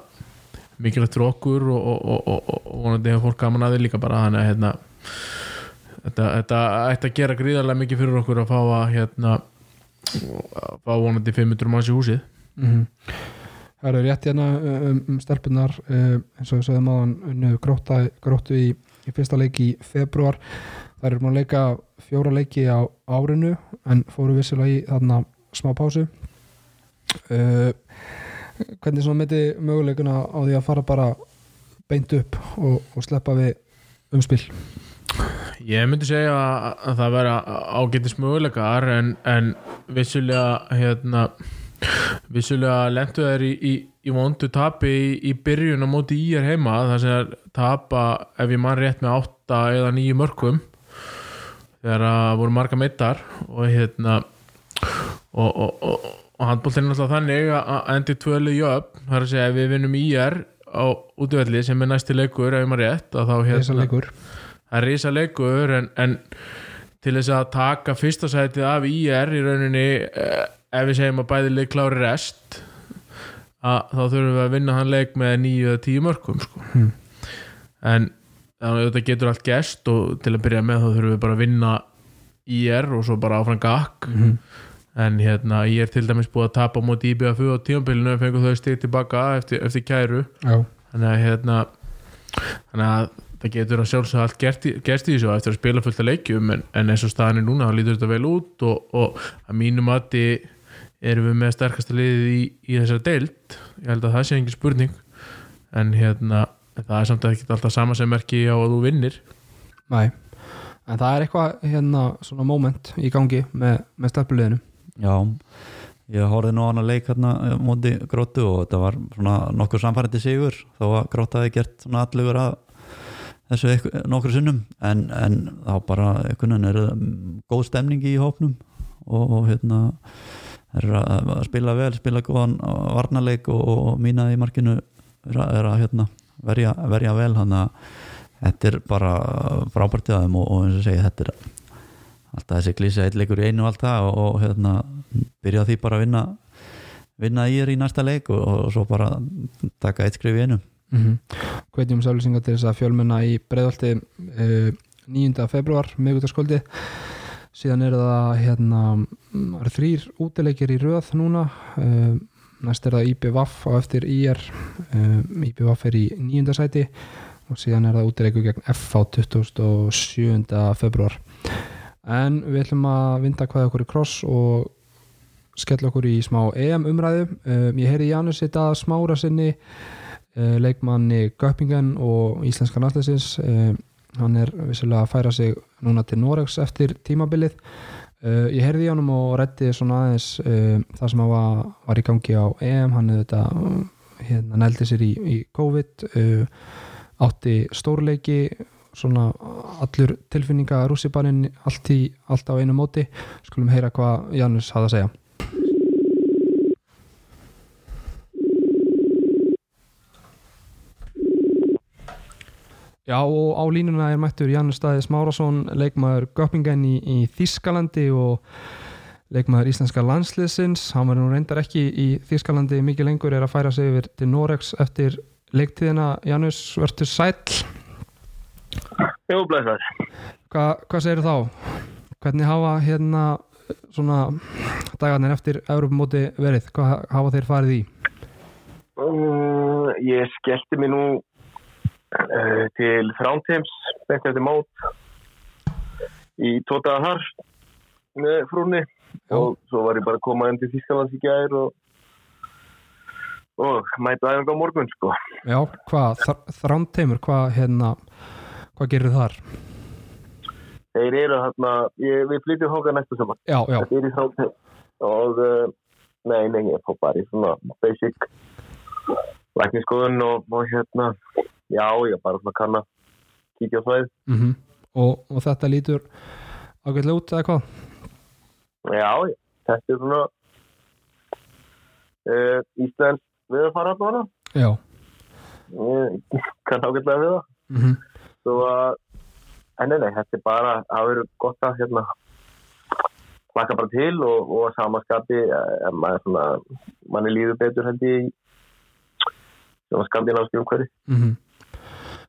Speaker 3: mikilvægt okkur og, vonandi hefur fólk gaman að því líka bara þannig að hérna, þetta ætti að gera gríðarlega mikið fyrir okkur að fá að hérna fá vonandi 500 manns í húsið.
Speaker 1: Mm -hmm. Það eru rétt hérna um, um stelpunar um, eins og við sögðum aðan unnu gróttu í, í fyrsta leiki í februar það eru maður að leika fjóra leiki á árinu en fóru vissilega í þarna smá pásu. Uh, hvernig svona meti möguleikuna á því að fara bara beint upp og, og sleppa við umspil
Speaker 3: Ég myndi segja að, að það vera ágætis möguleikar en, en vissulega hérna vissulega lendu þær í, í, í vondu tapi í, í byrjun á móti í er heima þar sem þær tapa ef ég mann rétt með 8 eða 9 mörgum þegar að voru marga meittar og hérna og, og, og, og handbóltinn er alltaf þannig að endi tvölu jöfn þar að segja ef við vinnum í er á útvelli sem er næsti leikur ef ég mann rétt að þá hérna
Speaker 1: leikur
Speaker 3: það er risa leikur en, en til þess að taka fyrsta sætið af IR í rauninni eh, ef við segjum að bæði leik klári rest að, þá þurfum við að vinna hann leik með nýju eða tíu mörgum sko.
Speaker 1: Hmm.
Speaker 3: en þannig að þetta getur allt gest og til að byrja með þá þurfum við bara að vinna IR og svo bara áfram gakk
Speaker 1: mm
Speaker 3: en hérna IR til dæmis búið að tapa móti IBFU á tímabilinu og fengur þau stig tilbaka eftir, eftir kæru
Speaker 1: Já,
Speaker 3: þannig að hérna þannig að það getur að sjálfsög allt gert í, gerst í þessu eftir að spila fullt að leikjum en, en eins og staðan er núna þá lítur þetta vel út og, og að mínum mati erum við með sterkasta liðið í, í þessari deild. Ég held að það sé engin spurning en hérna það er samt að ekki alltaf sama sem merki á að þú vinnir.
Speaker 1: Næ en það er eitthvað hérna svona moment í gangi með, með stelpuleginu
Speaker 2: Já, ég horfði nú á hana leik hérna á móti grótu og þetta var svona nokkur samfærandi sigur þó að gróta hefði gert svona allugur að þessu nokkur sinnum en, en þá bara einhvern veginn er góð stemning í hópnum og, hérna er að, spila vel, spila góðan varnarleik og, og mínaði í markinu er að, er að hérna, verja, verja vel þannig að þetta er bara frábært í aðeim og, og eins og segja þetta er alltaf þessi klísi eitt leikur í einu og allt það og, og hérna byrja því bara að vinna vinna í er í næsta leik og, og svo bara taka eitt skrif í einu.
Speaker 1: Hvetjum sælýsingar til þess að fjölmenna í breiðalti uh, 9. februar meðgutaskvöldi síðan er það hérna eru þrýr útileikir í röð núna. Uh, næst er það IPVAF á eftir IR uh, IPVAF er í nýjunda sæti og síðan er það útileiku gegn FH 27. februar en við ætlum að vinda hvað okkur í kross og skella okkur í smá EM umræðu. Um, ég heyri Janus þetta smára sinni leikmanni Göppingen og íslenska náttúrsins um, hann er vissilega að færa sig núna til Noregs eftir tímabilið. Uh, ég heyrði í honum og reddi svona aðeins það sem var, var í gangi á EM. Hann þetta hérna nældi sér í, í COVID átti stórleiki svona allur tilfinninga rússipaninn allt, allt á einu móti. Skulum heyra hvað Janus hafði að segja Já og á línuna er mættur Janus Staðis Márasson leikmaður Göppingen í, í Þískalandi og leikmaður íslenska landsliðsins hann var nú reyndar ekki í Þískalandi mikið lengur er að færa sig yfir til Noregs eftir leiktíðina Janus, verður sæl
Speaker 4: Jú, blæsar
Speaker 1: Hva, Hvað segir þá? Hvernig hafa hérna svona dagarnir eftir Europamóti verið? Hvað hafa þeir farið í?
Speaker 4: um, Ég skellti mig nú til Þránteims beint eftir mót í tótaða þar með frúnni
Speaker 1: Já.
Speaker 4: og svo var ég bara að koma inn til Þískalands í gær og, og mæta aðeins á morgun sko.
Speaker 1: Já, hvað, þrámteimur, hvað hérna hvað gerir þar?
Speaker 4: Þeir eru ég, við flytjum hóka næsta saman.
Speaker 1: Já, já,
Speaker 4: Þetta er í Þrántheim og uh, nei, nei, ég fór bara í svona basic lækniskoðun og, og hérna já, ég bara svona kann að kíkja á svæð.
Speaker 1: mm og, og þetta lítur ágætlega út eða hvað?
Speaker 4: Já, já, þetta er svona uh, Íslands við að fara að bána.
Speaker 1: Já
Speaker 4: Ég <laughs> kann ágætlega við það.
Speaker 1: mm
Speaker 4: Svo að, en nei, þetta er bara, það verður gott að hérna laka bara til og, og að samaskapi, eh, manni líður betur ég í svona skandinávski umhverfi.
Speaker 1: -hmm.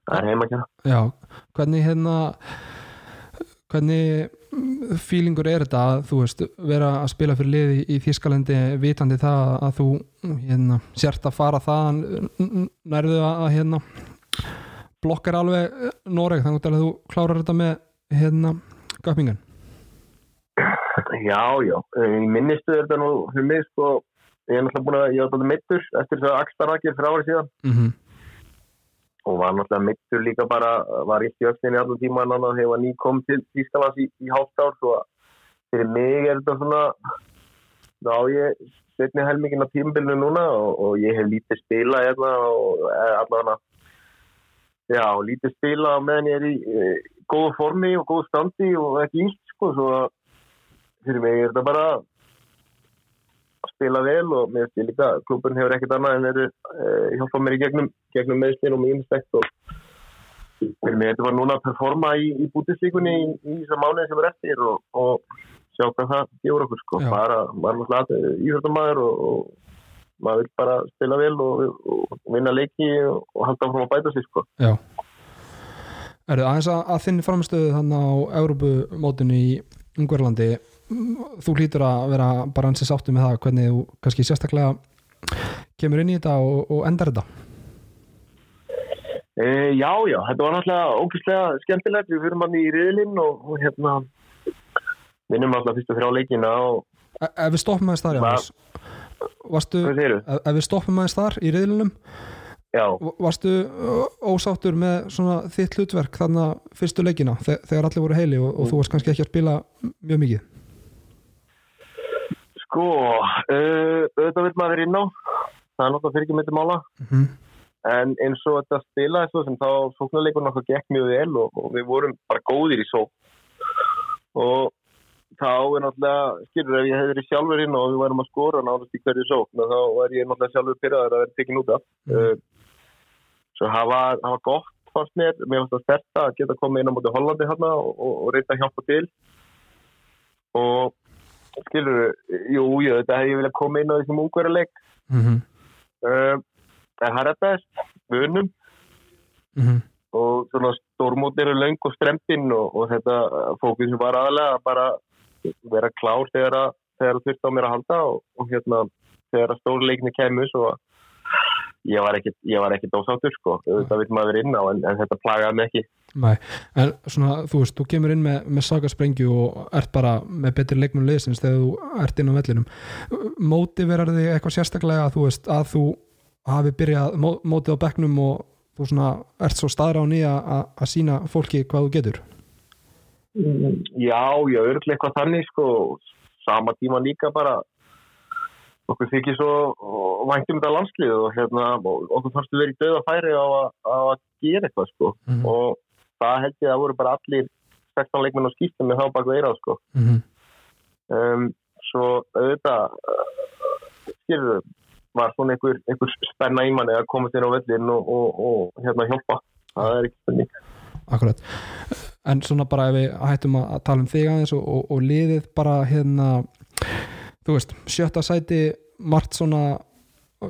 Speaker 4: Það er heima að gera.
Speaker 1: Já, hvernig hérna hvernig fílingur er þetta að þú veist vera að spila fyrir liði í Þískalandi vitandi það að þú hérna, sért að fara það nærðu að hérna blokkar alveg Noreg þannig að þú klárar þetta með hérna göppingan
Speaker 4: Já, já, í minnistu er þetta nú fyrir mig sko, ég er náttúrulega búin að, ég var náttúrulega mittur eftir þess að Axtarakir fyrir árið síðan
Speaker 1: mm -hmm.
Speaker 4: Og var náttúrulega mittur líka bara, var ekki öxlinni allan tíma en annað hefur ný kom til Ískalas í, í hálftár svo að fyrir mig er þetta svona þá ég setni helmingin á tímbilinu núna og, og ég hef lítið spila hérna og allavega já, lítið spila meðan ég er í e, góðu formi og góðu standi og ekki ílt sko, svo fyrir mig er þetta bara spila vel og mér finnst ég líka klubun hefur ekkert annað en eru e, hjálpa mér í gegnum, gegnum meðslinn og mér innstækt og mig þetta var núna að performa í, í bútislíkunni í, í þessar mánuði sem er eftir og, og sjá hvað það gefur okkur sko,
Speaker 1: Já.
Speaker 4: bara maður náttúrulega íhjörðumæður og, og maður vil bara spila vel og, og vinna leiki og, halda áfram að bæta sig sko.
Speaker 1: Já Er það aðeins að, að þinn framstöðu þannig á Európumótinu í Ungverlandi þú hlýtur að vera bara ansið sáttu með það hvernig þú kannski sérstaklega kemur inn í þetta og, og endar þetta?
Speaker 4: E, já, já, þetta var náttúrulega ógeðslega skemmtilegt, við fyrir manni í riðlinn og, og hérna vinnum alltaf fyrstu þrjá leikina og
Speaker 1: E- Ef við stoppum aðeins þar varstu, ef við stoppum aðeins þar í riðlunum
Speaker 4: Já,
Speaker 1: varstu ósáttur með svona þitt hlutverk þannig að fyrstu leikina þe- þegar allir voru heili og, og þú varst kannski ekki að spila mjög mikið
Speaker 4: sko, uh, auðvitað vil maður inn á, það er náttúrulega fyrir ekki myndi mála,
Speaker 1: mm -hmm.
Speaker 4: en eins og þetta spila svo sem þá sóknarleikurinn okkar gekk mjög vel og, og við vorum bara góðir í sók og þá er náttúrulega, skilur ef ég hefði verið sjálfur inn og við værum að skora náttúrulega í hverju sók, þá var ég náttúrulega sjálfur pyrraður að vera tekin út af.
Speaker 1: Mhm.
Speaker 4: uh, svo það var, það var gott fannst mér, mér fannst það sterta að geta komið inn á móti Hollandi hérna og, og, og reynda að hjálpa til. Og skilur, jú, jú, þetta hefði ég viljað koma inn á þessum ungverðarleik
Speaker 1: mm
Speaker 4: uh, en það er þetta við unnum
Speaker 1: -hmm.
Speaker 4: og svona stórmót eru löng og strempinn og, og þetta fókusum var aðalega að bara vera klár þegar að þegar það þurfti á mér að halda og, og hérna þegar að stórleikni kemur svo ég var ekkit ósáttur sko, þetta vil maður inn á en, en þetta plagaði mig ekki
Speaker 1: Nei, en svona, þú veist, þú kemur inn með, með sagasprengju og ert bara með betri leikmenn liðsins þegar þú ert inn á vellinum. Mótiverar þig eitthvað sérstaklega þú veist, að þú hafi byrjað mó, mótið á bekknum og þú svona ert svo staðra á nýja að sína fólki hvað þú getur?
Speaker 4: Já, já, örglega eitthvað þannig sko, sama tíma líka bara. Okkur þykir svo væntum þetta landslið og hérna, okkur fannst við verið færi á að, á að gera eitthvað sko.
Speaker 1: Mm -hmm.
Speaker 4: og það held ég að það voru bara allir 16 leikmenn á skýstum með þá baka eirað sko.
Speaker 1: Mm -hmm.
Speaker 4: um, svo auðvitað skilur var svona einhver, einhver spenna í manni að komast inn á vellin og, og, og hérna hjálpa. Það er ekki spenning
Speaker 1: Akkurat, en svona bara ef við hættum að tala um þig aðeins og, og, og liðið bara hérna þú veist, sjötta sæti margt svona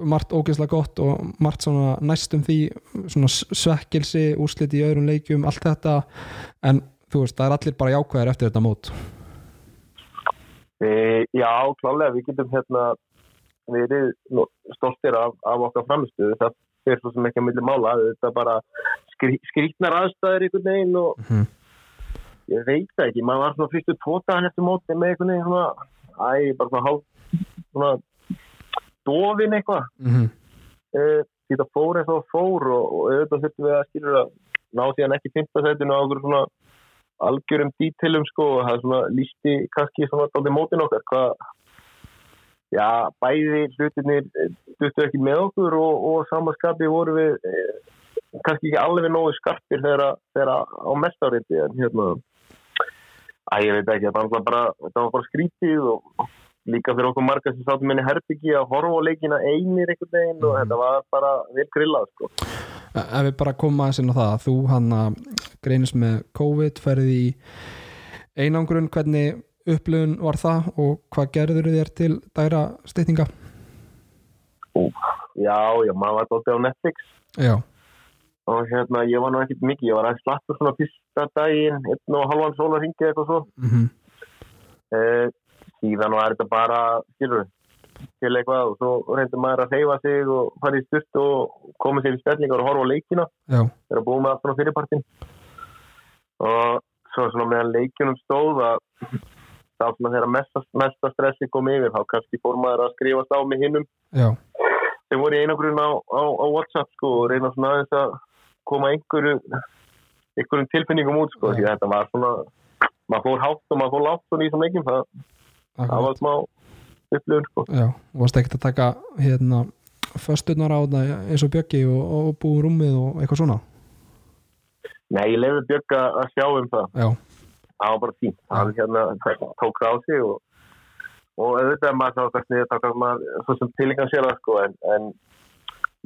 Speaker 1: margt ógeðslega gott og margt svona næstum því svona svekkilsi, úrslit í öðrum leikjum allt þetta, en þú veist, það er allir bara jákvæðir eftir þetta mót.
Speaker 4: E, Já, klálega, við getum hérna verið stoltir af, af okkar framistuðu, það er svo sem ekki að milli mála, þetta bara skrí, skrítnar aðstæðir einhvern veginn og
Speaker 1: mm -hmm.
Speaker 4: ég veit það ekki, maður var svona fyrstu tótaðan eftir móti með einhvern veginn svona, æ, bara svona hálf svona dofin eitthvað
Speaker 1: mm -hmm.
Speaker 4: e, þetta fór eins og fór og, og auðvitað þurftum við að skilja að ná síðan ekki fimmtasætinu á okkur svona algjörum dítilum sko og það er svona lísti kannski svona dálítið mótin okkar hvað já, bæði hlutinir duttu ekki með okkur og, og samanskapi voru við e, kannski ekki alveg nógu skarpir þegar, á mestariti en hérna að ég veit ekki, þetta var bara, bara skrítið og líka fyrir okkur marga sem sáttum minni herbyggi að horfa á leikina einir einhvern veginn mm. og þetta var bara vel grillað sko.
Speaker 1: Ef við bara koma aðeins inn á það þú hann að greinist með COVID ferði í einangrun hvernig upplöfun var það og hvað gerður þér til dæra stýtninga?
Speaker 4: Já, já, maður var alltaf á Netflix
Speaker 1: Já
Speaker 4: og hérna, ég var nú ekkert mikið, ég var aðeins slappur svona fyrsta daginn, einn og halvan sól að ringja eitthvað svo
Speaker 1: mm -hmm.
Speaker 4: eh, síðan var þetta bara skilur til eitthvað og svo reyndi maður að reyfa sig og fara í styrst og koma sér í stellingar og horfa á leikina. Þegar að búið með allt svona fyrirpartin og svo svona meðan leikinum stóð að þá svona þegar mesta, mesta stressi kom yfir þá kannski fór maður að skrifast á með hinnum sem voru í einagrun á, á, á Whatsapp sko og reyna svona aðeins að koma einhverju einhverjum tilfinningum út sko því að þetta var svona maður fór hátt og maður fór látt í þessum leikim það, það var smá upplifun sko.
Speaker 1: Já, og varst ekkert að taka hérna fösturnar á þetta eins og Bjöggi og, og búið rúmið og eitthvað svona?
Speaker 4: Nei, ég leiði Björg að sjá um það.
Speaker 1: Já,
Speaker 4: það var bara fínt. Hann hérna tók það á sig og, og auðvitað maður sá hvernig þetta tók maður svo sem tilingan sér það sko en, en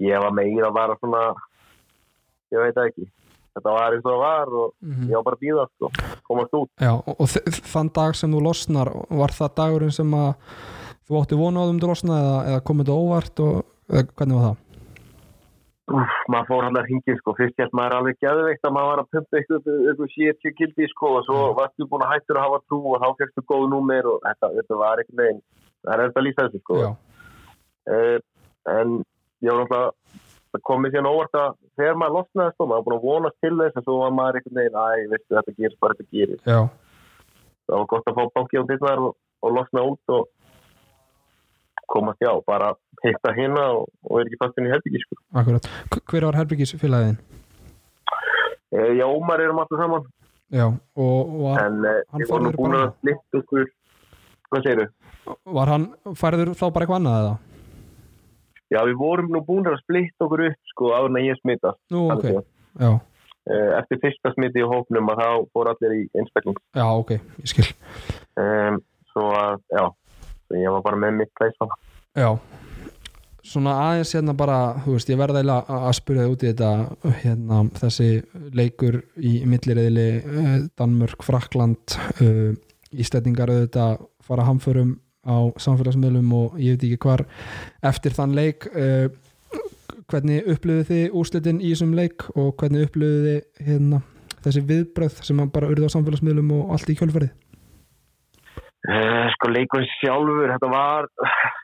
Speaker 4: ég var meira að vara svona ég veit það ekki þetta var eins og það var og
Speaker 1: Mhm.
Speaker 4: ég var bara að býða sko, komast út
Speaker 1: Já og, þann dag sem þú losnar var það dagurinn sem að þú átti á þeim til losna eða, eða komið þetta óvart og hvernig var það?
Speaker 4: Úf, maður fór hann að hringið sko, fyrst ég maður er alveg geðveikt að maður var að pumpa eitthvað, eitthvað 70 gildi sko og svo varstu búin að hættur að hafa trú og þá fegstu góð númer og þetta, þetta var eitthvað það er eftir að lýsa þessu sko
Speaker 1: Já,
Speaker 4: uh, en ég var náttúrulega það komið síðan óvart að þegar maður losnaði sko, maður búin að vonast til þess en svo var maður eitthvað neginn, æ, veistu þetta gerist bara þetta gerist,
Speaker 1: já,
Speaker 4: það var gott að fá banki á dittnar og, og losna út og komast já, bara hitta hérna og, og er ekki fast inn í herbyggi sko.
Speaker 1: akkurat. Hver var Herbyggis félagin?
Speaker 4: uh, já, Ómar erum alltaf saman.
Speaker 1: Já, og var,
Speaker 4: en
Speaker 1: hann
Speaker 4: ég var nú búin að slitt okkur. Hvað segir
Speaker 1: var hann færður þá bara eitthvað annað eða?
Speaker 4: Já, við vorum nú búin að splitta okkur upp sko áður en ég smita.
Speaker 1: Nú, ok, já,
Speaker 4: eftir fyrsta smiti í hópnum að þá fór allir í einstakling.
Speaker 1: Já, ok, ég skil.
Speaker 4: Um, svo að, já svo ég var bara með mitt þarna.
Speaker 1: Já, svona aðeins hérna bara, þú veist, ég verða eiginlega að- spyrja þig út í þetta hérna, þessi leikur í millirriðli uh, Danmörk, Frakland uh, Íslandingar auðvitað fara hamförum á samfélagsmiðlum og ég veit ekki hvar eftir þann leik uh, hvernig upplöfuð þið úrslitin í þessum leik og hvernig upplöfuð þið hérna, þessi viðbröð sem bara urðu á samfélagsmiðlum og allt í kjölfarið?
Speaker 4: Uh, sko leikurinn sjálfur, þetta var,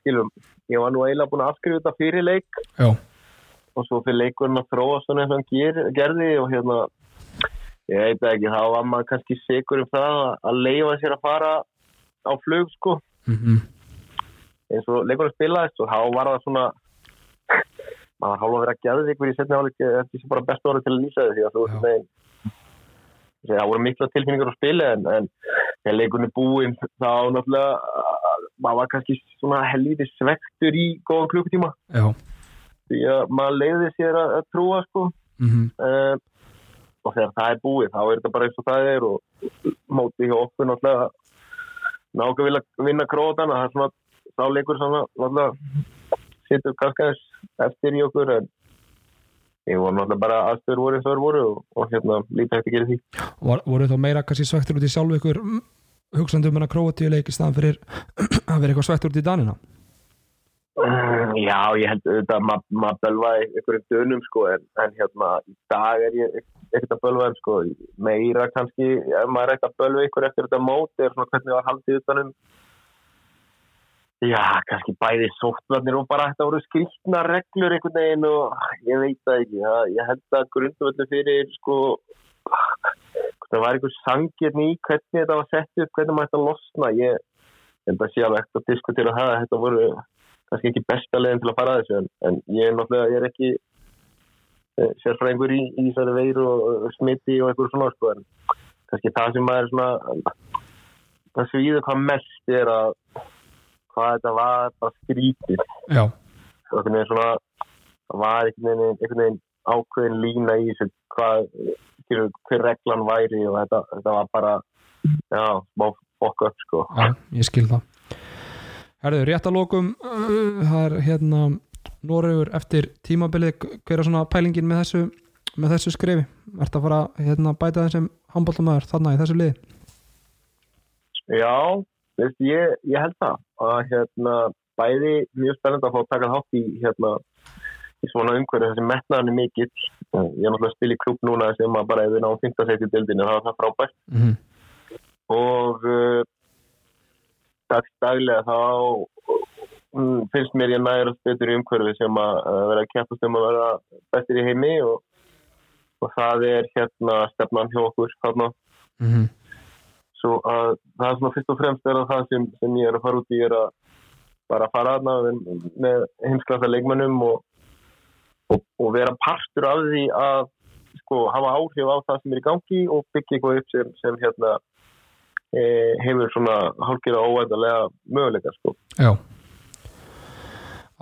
Speaker 4: skilum, ég var nú eiginlega búin að afskrifa þetta fyrir leik.
Speaker 1: Já,
Speaker 4: og svo fyrir leikurinn að þróa svona eins og hann ger, gerði og hérna, ég veit ekki, þá var maður kannski sigur um það að- að leifa sér að fara á flug, sko,
Speaker 1: mm
Speaker 4: eins og leikurinn spilaðist og þá var það svona, maður hálfa að vera að geða ykkur í setni áleik, þetta er bara bestu orðið til að lýsa þið því að þú veist, neginn, það voru mikla tilfinningar á spili en, en þegar leikurinn er búinn þá náttúrulega, maður var kannski svona helviti svektur í góðan klukkutíma. Því að maður leiði sér að, að trúa sko.
Speaker 1: Mm
Speaker 4: uh, og þegar það er búið þá er þetta bara eins og það er og móti hjá okkur náttúrulega náttúrulega vilja vinna krótana það er svona, þá leikur svona kannski aðeins eftir í okkur en ég voru náttúrulega bara aðstöður voru þær voru og, og hérna lítið hægt að gera því.
Speaker 1: Var, voru þá meira kannski svektur út í sjálfu ykkur hugsandi um hennar króatíu leik í staðan fyrir <clears throat> að vera eitthvað svektur út í Danina?
Speaker 4: Mm, Já, ég held auðvitað að maður ma bölvaði einhverjum dönum sko en, en hérna í dag er ég ekkert að bölva þeim sko meira kannski, ef maður er ekkert að bölva ykkur eftir þetta mót er svona hvernig var haldið utanum Já, kannski bæði sóttvarnir og bara þetta voru skriftna reglur einhvern veginn og ég veit það ekki, ég held að grundvöldu fyrir sko það var einhver sangirni í hvernig þetta var sett upp, hvernig maður þetta losna ég held að sé alveg ekkert að diskutera það þetta voru kannski ekki besta leiðin til að fara að þessu en, en ég er náttúrulega, ég er ekki eh, sérfræðingur í, í þessari veiru og og smiti og einhverju svona sko, en kannski það sem maður er svona það svíður hvað mest er að hvað þetta var bara skrítið. Og einhvern veginn svona það var einhvern veginn, einhvern veginn ákveðin lína í þessu hvað hver reglan væri og þetta, þetta var bara já, smá fokk upp sko.
Speaker 1: Já, ég skil það Herðu, rétt að lokum uh, það er hérna Noregur eftir tímabilið. Hver er svona pælingin með þessu með þessu skrifi, ert að fara hérna, bæta þessum handbóltamæður þarna í þessu liði?
Speaker 4: Já, veist, ég, ég held það að hérna, bæði mjög spennandi að fá að taka þátt í hérna, í svona umhverju þessi metnaðan er mikill. Ég er náttúrulega að spila í klub núna sem að bara ef við náum 15 seti í dildinu það var það frábært.
Speaker 1: Mm -hmm.
Speaker 4: og dags daglega þá um, finnst mér ég nærast betur í umhverfi sem að vera að keppast um að vera bestir í heimi og, og það er hérna stefnan hjá okkur þarna
Speaker 1: Mm -hmm.
Speaker 4: svo að það er svona fyrst og fremst er að það sem, sem ég er að fara út í er að bara að fara aðna með, heimsklassa leikmönnum og, og, og vera partur af því að sko hafa áhrif á það sem er í gangi og byggja eitthvað upp sem, sem hérna hefur svona hálfgerða óæðarlega möguleika sko.
Speaker 1: Já.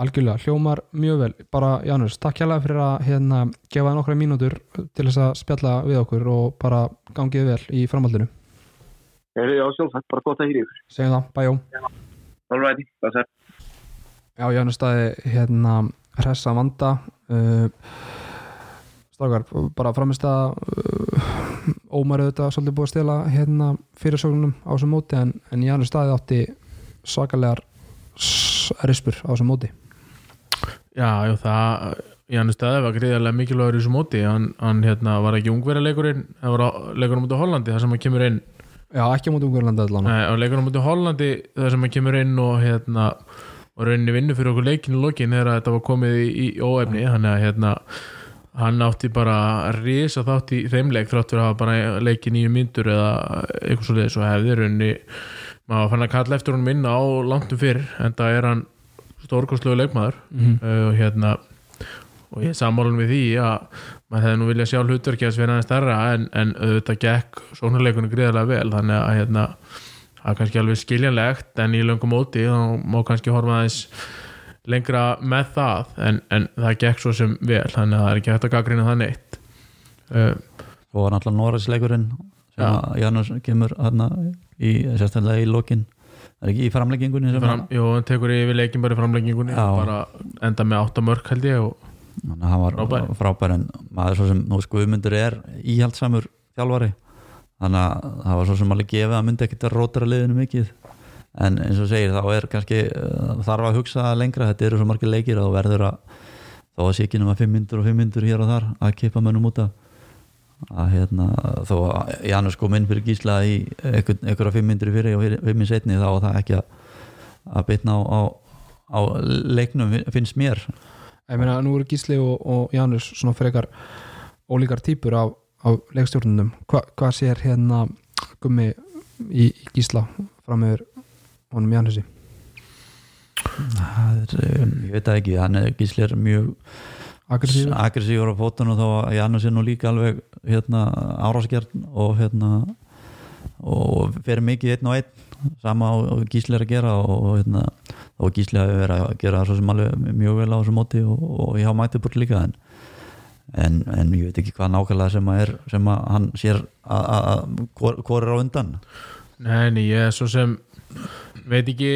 Speaker 1: Algjörlega, hljómar mjög vel. Bara Janus, takk hjálpa fyrir að hérna, gefa nokkra mínútur til þess að spjalla við okkur og bara gangið vel í framhaldinu.
Speaker 4: Er þið á sjálfsagt, bara gott að hýri ykkur.
Speaker 1: segjum það, bæjó.
Speaker 4: Alrighty, það er
Speaker 1: Já, Janus staði hérna hressa vanda. Uh, Strákar, bara framist að uh, Ómar auðvitað svolítið búið að stela hérna fyrirsögnum á þessum móti en, en Janus staði átti svakalegar rispur á þessum móti.
Speaker 3: Já, já, það Janus Staði var greiðarlega mikilvægur í þessu móti. Hann, hann hérna, var ekki ungverja leikurinn það var leikurinn mútið Hollandi þar sem hann kemur inn.
Speaker 1: Já, ekki á móti ungverlanda allan.
Speaker 3: Nei, leikurinn mútið Hollandi þar sem hann kemur inn og hérna og rauninni vinnu fyrir okkur leikinu lokin þegar þetta var komið í, í óefni. Þannig að hérna hann átti bara risa þátt í þeim leik þrátt fyrir að hafa bara leikið nýju myndur eða eitthvað svo leiðis og hefði rauninni maður fann að kalla eftir honum inn á langtum fyrr en það er hann stórkostlegu leikmaður.
Speaker 1: Mm
Speaker 3: uh, og hérna og ég sammálun við því að maður hefði nú viljað sjá hlutverki að sverja hann stærra en, en auðvitað gekk sóknarleikunni gríðarlega vel þannig að hérna það er kannski alveg skiljanlegt en í löngum móti þá má kannski horfa aðeins lengra með það en, en það gekk svo sem vel þannig að það er ekki hægt að gaggrina það neitt uh,
Speaker 2: og náttúrulega Norræsleikurinn sem
Speaker 3: Já.
Speaker 2: að Janus kemur hérna í, sérstaklega í lokin er ekki í framleggingunni
Speaker 3: fram, jú, hann tekur yfir leikin bara í framleggingunni
Speaker 2: Já.
Speaker 3: bara enda með 8 mörk held ég og
Speaker 2: Þannig að hann var
Speaker 3: Frábær.
Speaker 2: frábær. en maður svo sem nú Guðmundur er íhaldsamur þjálfari þannig að það var svo sem alveg gefið að myndi ekkit að rótara liðinu mikið en eins og þú segir þá er kannski uh, þarf að hugsa lengra, þetta eru svo margir leikir og verður að þó að sé ekki nema 5 myndur og 5 myndur hér og þar að kipa mönnum út að hérna þó að Janus kom inn fyrir gísla í einhver- einhverja 5 myndur fyrir og 5 í setni þá var það ekki að, að bitna á, á, á leiknum finnst mér.
Speaker 1: Ég meina nú eru Gísli og, og Janus svona frekar ólíkar típur af, af leikstjórnundum Hva, hvað sér hérna gummi í, í Gísla fram yfir honum
Speaker 2: er, um, ég veit það ekki hann er gísli er mjög
Speaker 1: aggressífur.
Speaker 2: á fótunum þó að Janus er nú líka alveg hérna, árásgjörn og hérna og fer mikið einn og einn. Sama og Gísli er að gera og, hérna, og Gísli hafi verið að gera svo sem alveg mjög vel á þessu móti og, og ég hafa mætið búin líka en, en, en ég veit ekki hvað nákvæmlega sem að er sem að hann sér að- að að- hvor er á undan.
Speaker 3: Nei, nei, ég er svo sem veit ekki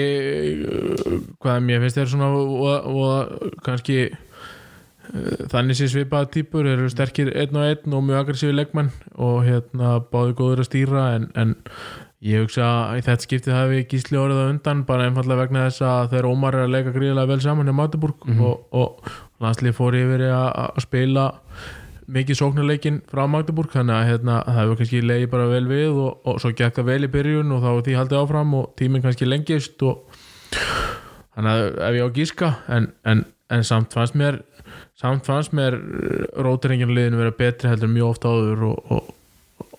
Speaker 3: uh, hvað mér finnst þér svona og, og kannski uh, þannig sé svipaða típur eru sterkir einn og einn og mjög aggressífi leikmenn og hérna báði góður að stýra en, en ég hugsa að í þetta skiptið hafi gísli orðið á undan bara einfallega vegna þess að þeir Ómar er að leika gríðilega vel saman hjá Magdeburg og, og landslið fór yfir að, að spila mikið sóknarleikin frá Magdeburg þannig að hérna, það hefur kannski leiði bara vel við og, og svo gekk það vel í byrjun og þá því haldið áfram og tíminn kannski lengist og þannig að ef ég á gíska en, en, en samt fannst mér samt fannst mér rótiringin liðinu vera betri heldur mjög oft áður og, og,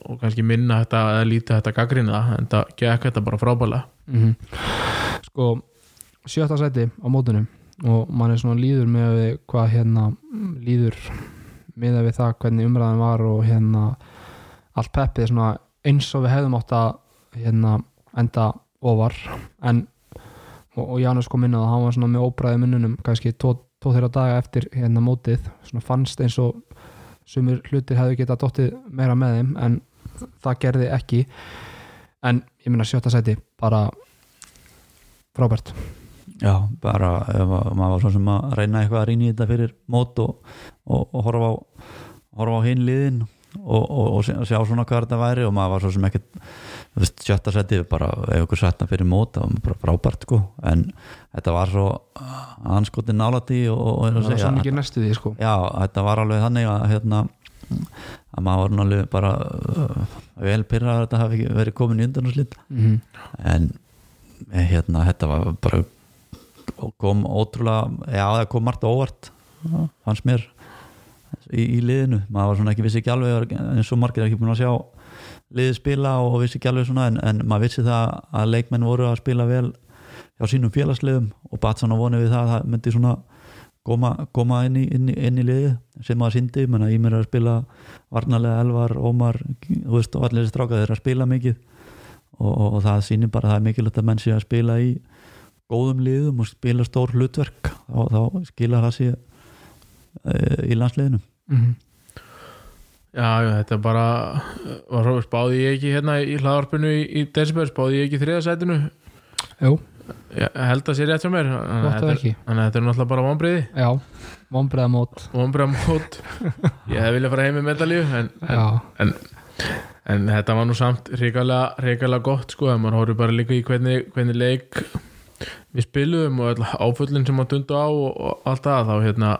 Speaker 3: og kannski minna þetta eða lítið þetta gaggrina en það gekk þetta bara frábælega
Speaker 1: mm sko sjötta sæti á mótunum og mann er svona líður með hvað hérna líður með við það hvernig umræðan var og hérna allt peppið svona eins og við hefðum átt að hérna enda ofar. En og, og Janus kom inn á það, var svona með óbræði munnunum kannski tó, tó þeirra daga eftir hérna mótið, svona fannst eins og sumur hlutir hefðu getað dottið meira með þeim en það gerði ekki. En ég minna sjötta sæti bara frábært
Speaker 2: Já, bara maður var svo sem að reyna eitthvað að rýna í þetta fyrir mót og, og, og horfa á, horfa á hinn liðin og, og, og sjá svona hvað þetta væri og maður var svo sem ekkert sjötta seti bara ef ykkur setna fyrir mót það var bara frábært sko. En þetta var svo anskotin nálætti og, og, og
Speaker 1: það var svo mikið næstu því sko.
Speaker 2: Já, þetta var alveg þannig að hérna að maður var alveg bara uh, vel pyrra að þetta hafi verið komin í undanúrslit.
Speaker 1: Mm
Speaker 2: en eh, hérna þetta var bara kom ótrúlega já það kom margt á óvart fannst mér í, í liðinu, maður var svona ekki vissi ekki alveg eins og margir ekki búin að sjá liðið spila og vissi ekki alveg svona en, en maður vissi það að leikmenn voru að spila vel hjá sínum félagsliðum og batt svona vonið við það að það myndi svona koma, koma inn, í, inn, í, inn í liðið sem maður síndi, menna í mér að spila varnarlega Elvar, Ómar þú veist, og allir þessi stráka þeir að spila mikið. Og, og, og það sýnir bara að það er mikilvægt að menn sé að spila í góðum liðum og spila stór hlutverk þá, þá skila það sé e, í landsliðinu.
Speaker 1: -hmm.
Speaker 3: Já, já, þetta bara var svo spáði ég ekki hérna í hlaðarpinu í, í Decibel, spáði ég ekki þriðasætinu?
Speaker 1: Jú,
Speaker 3: held að sé rétt hjá mér þannig að þetta er-
Speaker 1: ekki.
Speaker 3: þannig að þetta náttúrulega bara vonbreiði
Speaker 1: já, vonbreiða mót.
Speaker 3: Vonbreiða mót. <laughs> Ég hef viljað fara heim með medalíu en, en, en, en þetta var nú samt hrikalega, hrikalega gott sko, en maður horfður bara líka í hvernig, hvernig leik við spiluðum og áföllin sem maður dundu á og, og allt það, þá hérna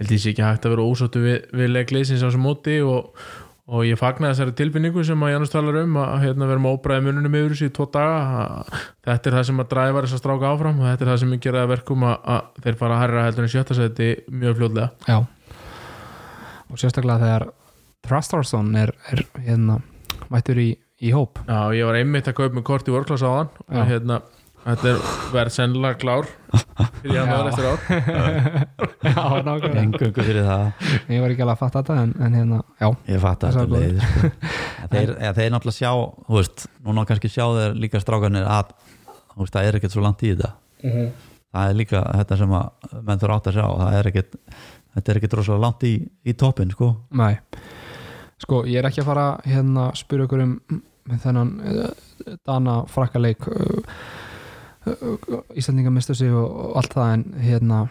Speaker 3: held ég sé ekki hægt að vera ósáttu við, við leikleysins á þessum móti og, og ég fagna þessari tilfinningu sem að Janus talar um að hérna vera með óbræði mununum yfir þessu í tvo daga. Að, þetta er það sem að dræfa þess að stráka áfram og þetta er það sem ég gera að verkum að, að þeir fara að herra heldur en sjötta seti mjög fljóðlega
Speaker 1: já. Og sérstaklega þegar Thrastarsson er, er hérna mættur í, í hóp.
Speaker 3: Já, ég var einmitt að kaupa með kort í vorklass á hann og hérna, þetta er verð sennilega klár. Fyrir var eftir ár. <laughs>
Speaker 1: Já, nákvæmlega.
Speaker 2: Engöngu fyrir það.
Speaker 1: Ég var ekki alveg að fatta þetta en, en hérna, já.
Speaker 2: Ég fatt að
Speaker 1: Það er
Speaker 2: þetta leið sko. <laughs> Þeir, ja, þeir náttúrulega sjá þú veist, núna kannski sjá þeir líka strákanir að þú veist, það er ekkert svo langt í þetta. Það er líka þetta sem að menn þurfa átt að sjá það er ekkert, þetta er ekkert rosalega langt í, í toppin sko.
Speaker 1: Nei. Sko, ég er ekki að fara hérna að spyrja ykkur um þennan uh, Dana frakkaleik uh, uh, Íslandinga mistu sig og, og allt það en hérna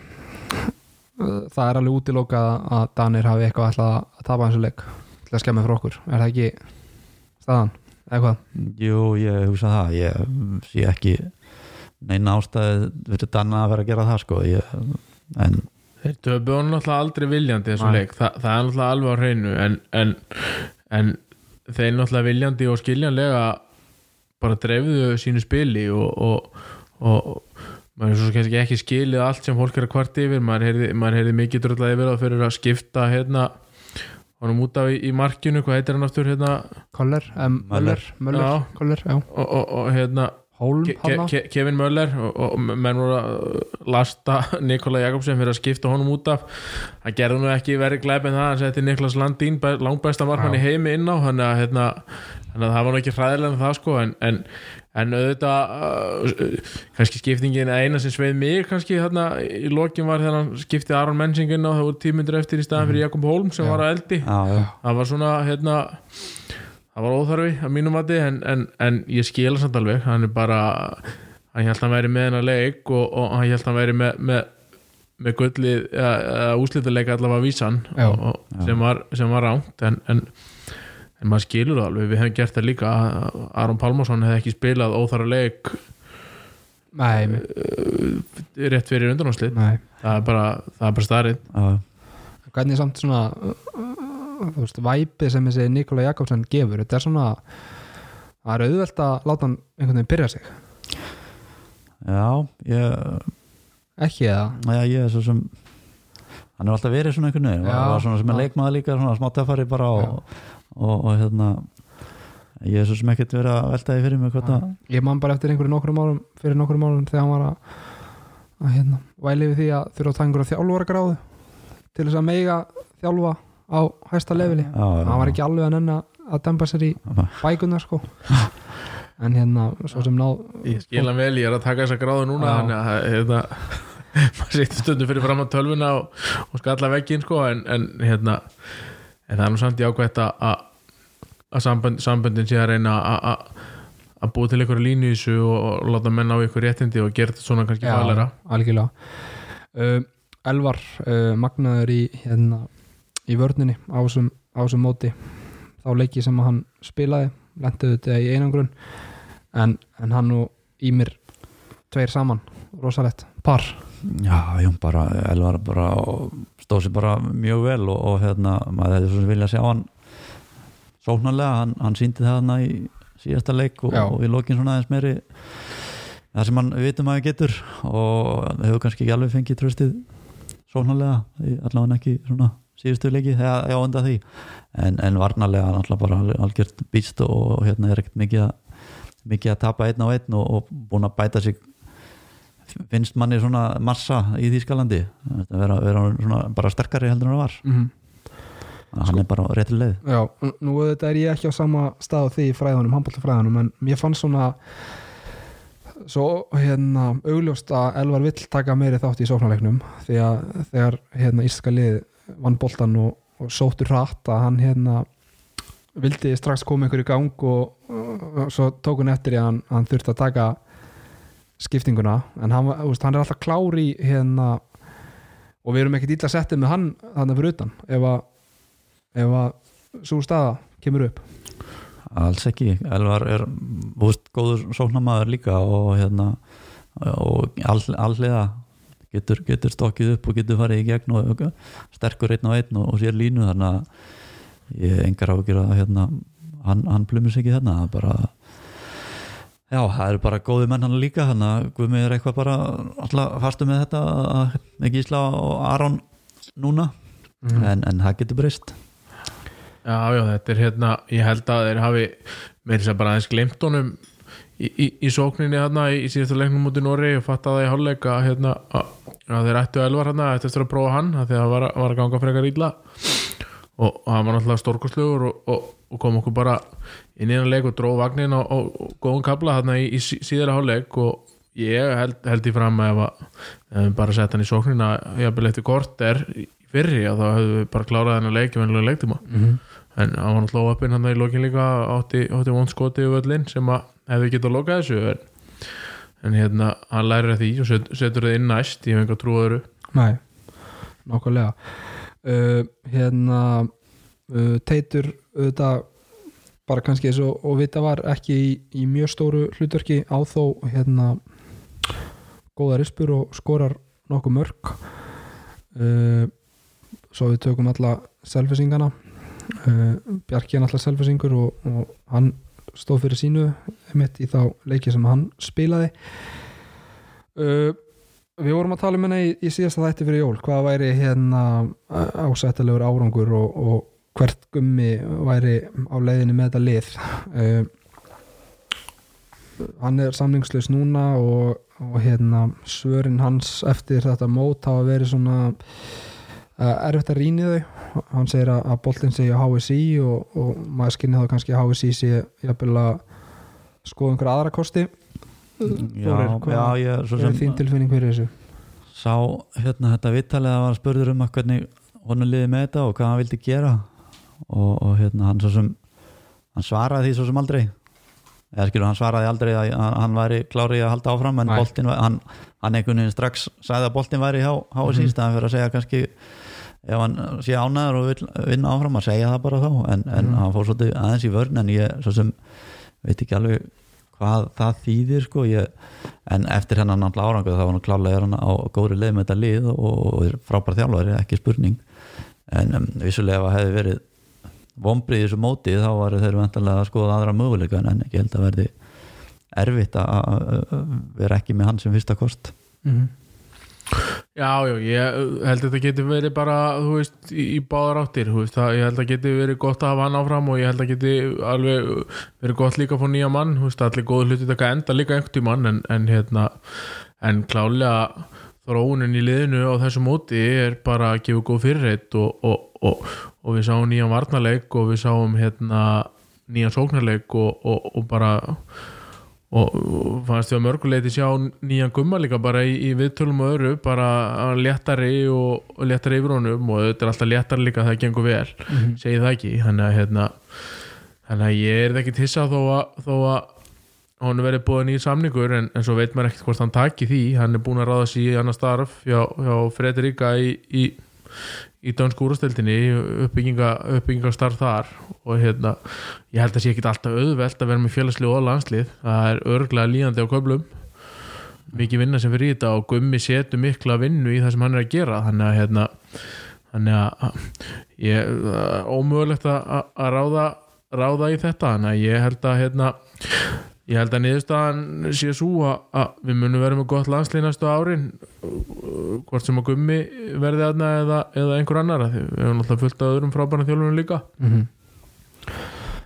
Speaker 1: það er alveg útilókað að Danir hafi eitthvað ætlað að tapa þessu leik til að skemmi frá okkur, er það ekki staðan? eða hvað?
Speaker 2: Jú, ég hugsa það ég sé ekki neina ástæði fyrir danna að vera að gera það sko ég, en
Speaker 3: Þeir hann náttúrulega aldrei viljandi þessu
Speaker 1: Nei.
Speaker 3: leik, Þa, það er náttúrulega alveg á hreinu en, en, en þeir náttúrulega viljandi og skiljanlega bara dreifðu sínu spili og, og, og maður er svo kannski ekki skilið allt sem fólk er að kvart yfir. Maður heyrði, maður heyrði mikið dröðlega yfir það fyrir að skipta hérna honum út af í, í markinu, hvað heitir hann aftur hérna?
Speaker 1: Koller, um, Möller, Möller. Koller, já.
Speaker 3: Og, og, og hérna
Speaker 1: Hólm,
Speaker 3: Ke Ke Kevin Möller og, og menn voru að lasta <laughs> Nikola Jakobsen fyrir að skipta honum út af. Hann gerði nú ekki verið glæp en það. Hann setti Niklas Landín langbæsta markmann í heimi inn á. Þannig að, hérna, þannig að það var nú ekki hræðilega en það sko. En, en, en auðvitað uh, kannski skiptingin eina sem sveið mig kannski þarna í lokin var þegar hann skipti Aron Mensing inn á það voru tímyndur eftir í staðan fyrir Jakob Holm sem
Speaker 1: Já.
Speaker 3: var að eldi.
Speaker 2: Já, já,
Speaker 3: það var svona hérna það var óþarfi að mínum mati en, en, en ég skila samt alveg. Hann er bara, hann held að hann væri með hennar leik og, og hann held að hann væri með, með, með gullið úslitaðleika allavega vísan og, og, sem, var, var ránt en, en, en maður skilur það alveg við hefum gert það líka Aron Pálmarsson hefði ekki spilað óþara leik
Speaker 1: Nei,
Speaker 3: uh, rétt fyrir undanátslið
Speaker 1: nei.
Speaker 3: Það er bara, það er bara starrið
Speaker 2: já,
Speaker 1: Hvernig samt svona uh, þú veist, væpið sem þessi Nikola Jakobsen gefur, þetta er svona það er auðvelt að láta hann einhvern veginn byrja sig.
Speaker 2: Já ég,
Speaker 1: ekki eða?
Speaker 2: Já, ég er svo sem hann er alltaf verið svona einhvern veginn.
Speaker 1: Já,
Speaker 2: var svona sem er
Speaker 1: já.
Speaker 2: leikmaður líka svona smá töffari bara og, og, og, hérna ég er svo sem ekkert verið að velta því fyrir mig hvað það
Speaker 1: ég man bara eftir einhverju nokkrum árum fyrir nokkrum árum þegar hann var að, að hérna, væli við því að þurfa að taka einhverja þjálfara gráðu til þess að meiga þjálfa á hæsta leveli. Hann var ekki alveg að nenna að dempa sér í bækunar sko. En hérna, svo sem náð
Speaker 3: Ég skil hann vel, ég er að taka þessa gráðu núna þannig að hérna, <laughs> maður sittur stundum fyrir fram á tölvuna og, og skalla veggin sko, en, en hérna en það er nú samt jákvæmt að að- að sambönd, samböndin sé að reyna að- að að búa til einhverju línu í þessu og, og láta menn á ykkur réttindi og gera þetta svona kannski fælera
Speaker 1: algjörlega. Uh, Elvar uh, magnaður í hérna, í vörninni á þessum, á þessum móti. Þá leiki sem hann spilaði lendiðu þetta í einangrun en, en hann og Ímir tveir saman, rosalett par.
Speaker 2: Já, já, bara Elvar bara og stóð sér bara mjög vel og, og hérna, maður hefði svo sem vilja sjá hann sóknarlega, hann, hann síndi það hann í síðasta leik og, og í lokin svona aðeins meiri það sem hann við vitum að hann getur og hefur kannski ekki alveg fengið tröstið sóknarlega, allavega ekki svona síðustu leiki, þegar já undan því. En, en varnarlega náttúrulega bara al- algjört býst og, og hérna er ekkert mikið að mikið að tapa einn á einn og, og búin að bæta sig finnst manni svona massa í Þýskalandi? Að vera, vera svona bara sterkari heldur en það var.
Speaker 1: Mm -hmm.
Speaker 2: Hann er bara leið.
Speaker 1: Já, nú þetta er ég ekki á sama stað því í fræðunum, handbóltafræðunum en mér fannst svona svo hérna augljóst að Elvar vill taka meiri þátt í sóknarleiknum því að þegar hérna íslenska lið vann boltan og, og sóttur hratt að hann hérna vildi strax koma ykkur í gang og, og svo tók hann eftir að hann, hann þurfti að taka skiptinguna en hann, veist, hann er alltaf klár í hérna og við erum ekkert illa settið með hann þannig fyrir utan ef að ef að svo staða kemur upp.
Speaker 2: Alls ekki, Elvar er búist góður sóknamaður líka og hérna og all, alliða getur, getur stokkið upp og getur farið í gegn og sterkur einn á einn og, og sér línu þannig að ég engar ágjur að hérna, hann, hann plumur sig ekki þarna það er bara já, það eru bara góði menn hann líka þannig að Guðmi er eitthvað bara alltaf fastu með þetta að ekki Ísla og Aron núna
Speaker 1: Mhm.
Speaker 2: en, en það getur breyst
Speaker 3: Já, já, þetta er hérna ég held að þeir hafi með þess að bara aðeins glemt honum í, í, í sókninni hérna í, í síðasta leiknum mútið Nóri og fatta það í hálfleik að, hérna, að, að þeir ættu elvar hérna eftir að prófa hann að því að það var, var að ganga frekar illa og, og hann var náttúrulega stórkostlugur og, og, og kom okkur bara inn í hann leik og dróð vagnin og, og, og góðum kabla hérna í, í sí- síðara hálfleik og ég held, held í fram að ef að við bara sett hann í sóknina jafnvel eftir kort er fyrri að þá hefðu við bara klárað hennar leik í venjulega leiktíma.
Speaker 1: Mhm.
Speaker 3: en hann var náttúrulega uppinn hann í lokin líka átti, átti vond skoti yfir öllin sem að hefði getað að loka þessu en, en hérna hann lærir að því og set, setur það inn næst ég hef enga trú öðru.
Speaker 1: Nei, nákvæmlega. Uh, hérna uh, Teitur auðvitað bara kannski eins og, og vita var ekki í, í mjög stóru hlutverki á þó hérna góða rispur og skorar nokkuð mörg uh, svo við tökum alla selfisingana uh, Bjarki er alltaf selfisingur og, og hann stóð fyrir sínu mitt í þá leiki sem hann spilaði. Uh, við vorum að tala um henni í, í síðasta þætti fyrir jól. Hvað væri hérna ásættilegur árangur og, og hvert gummi væri á leiðinni með þetta lið. Uh, hann er samlingslaus núna og, og hérna svörin hans eftir þetta mót hafa verið svona uh, erfitt að rýni þau. Hann segir að, að boltin segja HSI og, og maður skynni þá kannski að HSI sé jafnvel að skoða einhverja aðra kosti.
Speaker 2: Já, já, ég svo
Speaker 1: er
Speaker 2: sem
Speaker 1: þín tilfinning fyrir þessu?
Speaker 2: sá hérna þetta vittalega var spurður um að hvernig honum liði með þetta og hvað hann vildi gera og, og hérna hann svo sem hann svaraði því svo sem aldrei. Eða skilur hann svaraði aldrei að hann væri klárið að halda áfram en boltin, hann, hann einhvern veginn strax sagði að boltin væri hjá HSI mm -hmm. fyrir að segja kannski ef hann sé ánæður og vil vinna áfram að segja það bara þá. En, en
Speaker 1: Mhm.
Speaker 2: hann fór svolítið aðeins í vörn en ég svo sem veit ekki alveg hvað það þýðir sko. Ég, en eftir hennan náttúrulega árangur þá var hann klálega er hann á góðri leið með þetta lið og, og er frábær þjálfari, ekki spurning. En um, vissulega hefði verið vombrið í þessu móti þá var þeir vantarlega að skoða aðra möguleika en ekki held að verði erfitt að vera ekki með hann sem fyrsta kost
Speaker 1: mm -hmm.
Speaker 3: Já, já, ég held að þetta geti verið bara, þú veist, í, í báðar áttir, veist, það, ég held að geti verið gott að hafa hann áfram og ég held að geti alveg verið gott líka að fá nýja mann, þú veist, allir góðu hluti taka enda líka einhvern tímann, en, en hérna, en klálega þróunin í liðinu á þessu móti er bara að gefa góð fyrirreitt og, og, og, og við sáum nýjan varnarleik og við sáum hérna nýjan sóknarleik og, og, og bara og fannst við að mörguleiti sjá nýjan gumma líka bara í, í viðtölum og öru bara léttari og, og léttari yfir honum og þetta er alltaf léttari líka það gengur vel, segi það ekki. Þannig að hérna þannig að ég er ekki tissa þó að, þó að hann verið búið nýjir samningur en, en svo veit maður ekkert hvort hann taki því. Hann er búin að ráða sér í annar starf hjá, hjá Frederika í, í, í dönsku úrastildinni uppbygginga, uppbyggingastarf þar og hérna, ég held að sé ekki alltaf auðvelt að vera með félagslið og landslið. Það er örglega líðandi á köflum mikið vinna sem fyrir í þetta og Gummi setur mikla vinnu í það sem hann er að gera. Þannig að hérna þannig að ég, það er ómögulegt að- að ráða, ráða í þetta. Þannig að ég held að hérna ég held að niðurstaðan sé svo að, að við munum vera með gott landslið næstu árin hvort sem að Gummi verði aðna eða, eða einhver annar við hefum alltaf fullt af öðrum frábæna þjálfunum líka
Speaker 1: Mhm.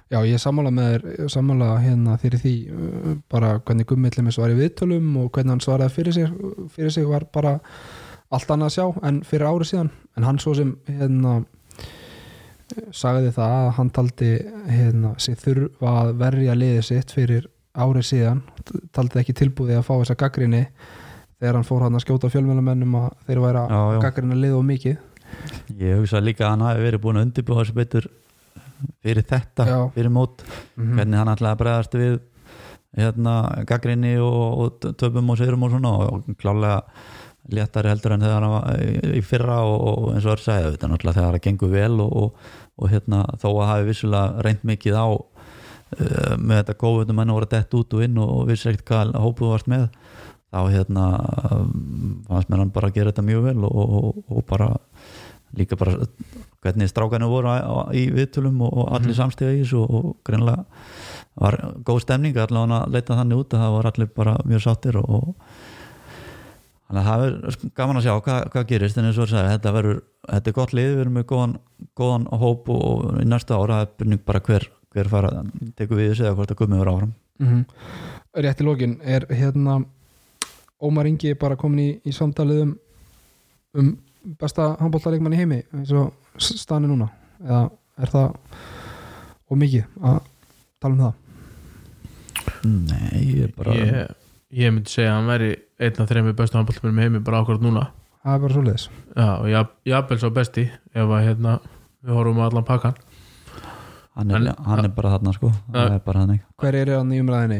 Speaker 1: Já, ég sammála með þér sammála hérna fyrir því uh, bara hvernig gummillimis var í viðtölum og hvernig hann svaraði fyrir sig, fyrir sig var bara allt annað að sjá en fyrir árið síðan en hann svo sem hérna sagði það að hann taldi hérna, sig þurfa að verja liðið sitt fyrir árið síðan taldi ekki tilbúið að fá þessa gaggrinni þegar hann fór hann að skjóta fjölmjölamennum að þeir væri að gaggrina liðið og mikið.
Speaker 2: Ég hugsa líka að hann hafi verið búin að undirbúa þessu betur fyrir þetta,
Speaker 1: Já.
Speaker 2: fyrir mót.
Speaker 1: Mm
Speaker 2: hvernig hann að bregðast við hérna gaggrinni og, og töpum og sigurum og svona og klálega léttari heldur en þegar hann var í- fyrra og, og eins og þetta er náttúrulega þegar það gengur vel og, og, og hérna þó að hafi vissulega reynd mikið á með þetta góðum menn voru dett út og inn og, vissi ekkert hvað hópuð varst með þá hérna fannst mér hann bara að gera þetta mjög vel og, og, og bara líka bara hvernig strákanu voru í viðtölum og, og allir samstíða í þessu og, og greinlega var góð stemning allavega að leita þannig út að það var allir bara mjög sáttir og, og þannig að það er gaman að sjá hvað, hvað gerist en eins og þú sagði, þetta verður þetta er gott lið, við erum með góðan, góðan hóp og í næsta ára er byrning bara hver, hver fara, tekur við þessu eða hvort að gummið verður áfram.
Speaker 1: Mm Rétt í lokin er hérna Ómar Ingi bara komin í, í samtalið um, um besta handbóltalegmann í heimi eins og stani núna? Eða er það og mikið að tala um það?
Speaker 2: Nei, ég er bara
Speaker 3: ég, ég myndi segja að hann væri einn af þreymur bestu handbóltumum í heimi bara ákvörð núna.
Speaker 1: Það er bara svoleiðis.
Speaker 3: Já, og jafn- jafnvel svo besti ef að hérna við horfum á allan pakkan
Speaker 2: hann er,
Speaker 3: En-
Speaker 2: hann er bara þarna sko. er bara
Speaker 1: hver er það í umræðinni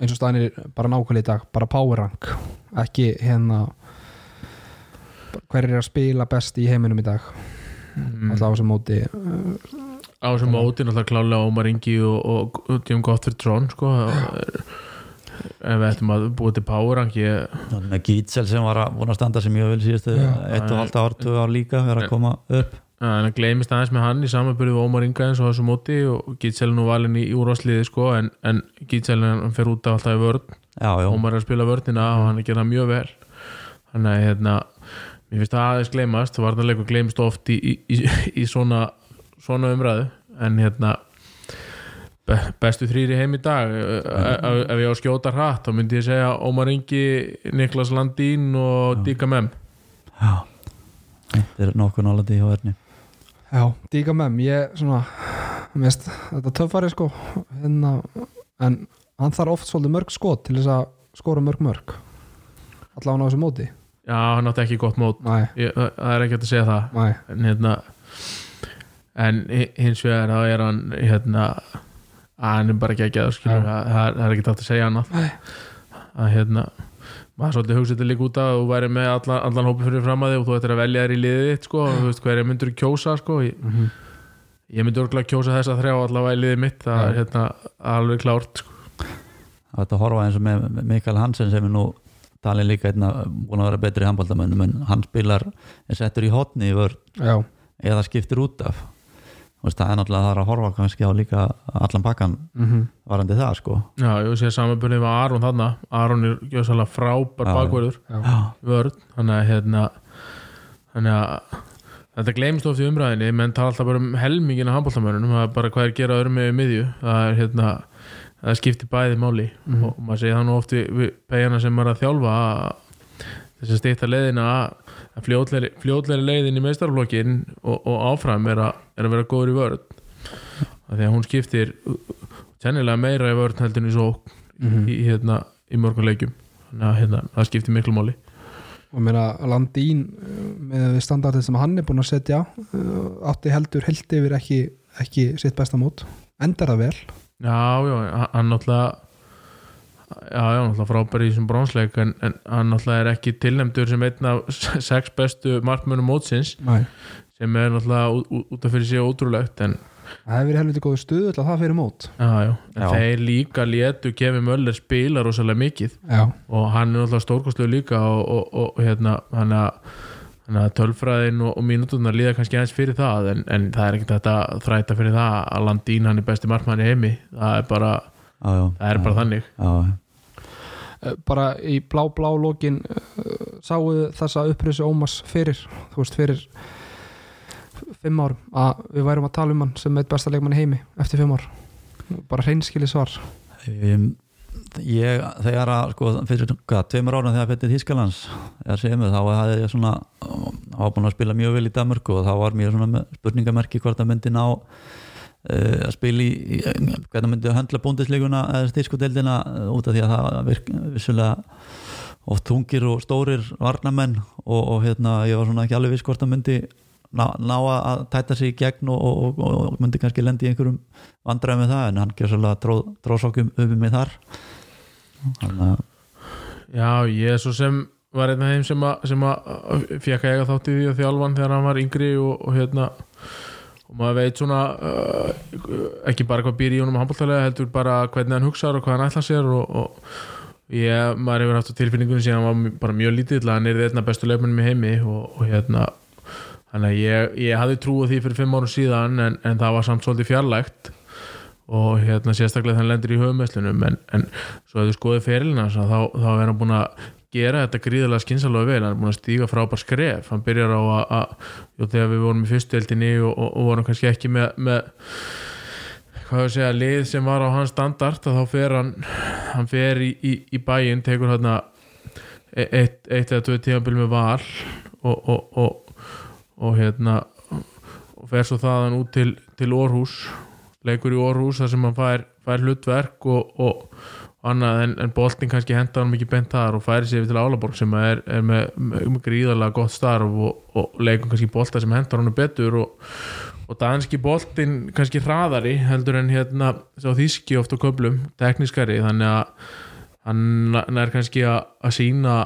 Speaker 1: eins og stani bara nákvæmlega í dag bara power rank. Ekki hérna hver er að spila best í heiminum í dag?
Speaker 3: Mm.
Speaker 1: alltaf á þessum móti uh,
Speaker 3: á þessum móti náttúrulega klálega Ómar Ingi og, og, og Jim Gottfried Tron sko. Ef við ættum að búa til power rank
Speaker 2: Gítsel sem var að að standa sem ég vil síðustu
Speaker 1: Já.
Speaker 2: eitt og halvt ár, tvö ár líka er að koma upp
Speaker 3: það gleymist aðeins með hann í samanbyrðu við Ómar Inga eins og þessu móti og Gítsel er nú valinn í úrvarsliði sko en, en Gítsel hann fer út af alltaf í
Speaker 2: já,
Speaker 3: Ómar er að spila vörnina og hann er að gera það mjög vel. Þannig að hérna mér finnst það aðeins gleymast, varnarleikur gleymist oft í, í, í, í svona svona umræðu en hérna be, bestu þrýri heim í dag. Ef, ef ef ég á skjóta hratt þá myndi ég segja Ómar Ingi, Niklas Landín og Díka Mem.
Speaker 2: Já. Þetta er nokkuð nálætti hjá Erni
Speaker 1: Já, díka með mér, ég svona mest, þetta er töffari sko hérna, en hann þarf oft svolítið mörg skot til þess að skora mörg mörg allavega á þessu móti.
Speaker 3: Já, hann átti ekki gott mót. Ég, það það er ekki hægt að segja það.
Speaker 1: Næ,
Speaker 3: en hérna en hi- hins vegar þá er hann hérna að hann er bara ekki að
Speaker 1: Já.
Speaker 3: það, er- er ekki hægt að segja
Speaker 1: Nei.
Speaker 3: að hérna maður svolítið hugsa þetta líka út að þú væri með allan, allan hópi fyrir fram að þig og þú ættir að velja þér í liðið þitt sko, og þú veist hverja myndur kjósa sko, ég,
Speaker 1: Mhm.
Speaker 3: ég myndi örgulega kjósa þessa þrjá allavega í liðið mitt það er hérna alveg klárt sko.
Speaker 2: Að horfa eins og með Mikael Hansen sem er nú talin líka einna búin að vera betri handbóltamönnum en hann spilar er settur í hotni í vörn
Speaker 1: já,
Speaker 2: eða skiptir út af veist, það er náttúrulega það er að horfa kannski á líka allan pakkan
Speaker 1: mhm.
Speaker 2: varandi það sko.
Speaker 3: Já, ég sé samanbyrðið með Aron þarna. Aron er gjössalega frábær bakverður vörn. Þannig að hérna þannig að þetta gleymst oft í umræðinni menn tala alltaf bara um helmingina handbóltamörunum það er bara hvað er gera öðrum með miðju. Það er hérna það skiptir bæði máli.
Speaker 1: Mhm.
Speaker 3: og maður segir það nú oft við, pegina sem er að þjálfa að þess að stýta leiðina að fljótlegri leiðin í meistarflokkin og, og áfram er að, er að vera góður í vörn. Af því að hún skiptir sennilega meira í vörn heldur en í svo
Speaker 1: mhm.
Speaker 3: í, hérna, í mörgum leikjum. Þannig að hérna, það skiptir miklu máli.
Speaker 1: Og meina Landín uh, með við standardið sem hann er búin að setja uh, átti heldur held yfir ekki, ekki sitt besta mót. Endar það vel?
Speaker 3: Já, já, hann náttúrulega já, já, náttúrulega frábær í þessum brónsleik en, en hann náttúrulega er ekki tilnæmdur sem einn af sex bestu markmönum mótsins
Speaker 1: Næ.
Speaker 3: sem er náttúrulega ú- ú- út af fyrir sig ótrúlegt en
Speaker 1: það hefur verið helviti góðu stuð alltaf það fyrir mót
Speaker 3: já, já, en
Speaker 2: Já.
Speaker 3: þeir líka létu Kevin Möller spila rosalega mikið
Speaker 1: já,
Speaker 3: og hann er náttúrulega stórkostlega líka og, og, og hérna hann að tölfræðin og, og mínúturnar líða kannski aðeins fyrir það en, en það er ekkert þetta að þræta fyrir það að Landín hann er besti markmann í heimi það er bara, það er bara þannig
Speaker 2: já,
Speaker 1: Uh, bara í blá blá lókin uh, sáu þessa upprýsi Ómas fyrir, þú veist fyrir fimm árum að við værum að tala um hann sem eitt besta leikmann í heimi eftir fimm ár bara hreinskili svar
Speaker 2: um, ég, þegar að sko, fyrir hvað, tveimur árum þegar Petir Þískalands eða sem þá hafði ég svona þá var búin að spila mjög vel í Danmörku og þá var mér svona með spurningamerki hvort að myndi ná uh, að spila í, hvernig myndi að höndla búndisleikuna eða styrskodeldina uh, út af því að það virk, vissulega oft þungir og stórir varnamenn og, og hérna ég var svona ekki alveg viss hvort að myndi ná, ná að tæta sig í gegn og, og, og, myndi kannski lendi í einhverjum vandræði með það en hann gjör svolítið tróð, tróðsókjum uppi með þar. Þannig að
Speaker 3: Já, ég er svo sem var einn af þeim sem að, að fekk að eiga þátt í því að þjálfan þegar hann var yngri og hérna og maður veit svona uh, ekki bara hvað býr í honum handbóltalega heldur bara hvernig hann hugsaður og hvað hann ætla sér og, og ég, maður hefur haft tilfinningunum síðan hann var bara mjög lítill að hann er einna bestu leifmennum í heimi og, og hérna að ég, ég hafði trúið því fyrir fimm árum síðan en, en það var samt svolítið fjarlægt og hérna sérstaklega þannig lendir í höfumesslunum en, en svo ef þú skoðið ferilina þá, þá er hann búin að gera þetta gríðarlega skynsalega vel, hann er búin að stíga frábær skref. Hann byrjar á að, þegar við vorum í fyrstu eldinni og, og, og vorum kannski ekki með, með hvað að segja, lið sem var á hans standard að þá fer hann hann fer í, í, í bæinn, tekur hann eitt, eitt eða tvö tíðanbíl með val og, og, hérna og fer svo þaðan út til, til Orhús leikur í Orhús þar sem hann fær, fær hlutverk og annað en, en boltin kannski henda hann mikið bent þar og færi sér til Álaborg sem er, er með, með, gríðarlega gott starf og, og leikum kannski bolta sem hendar hann betur og, og danski boltin kannski hraðari heldur en hérna þíski oft á köflum, tekniskari þannig að hann er kannski að, sína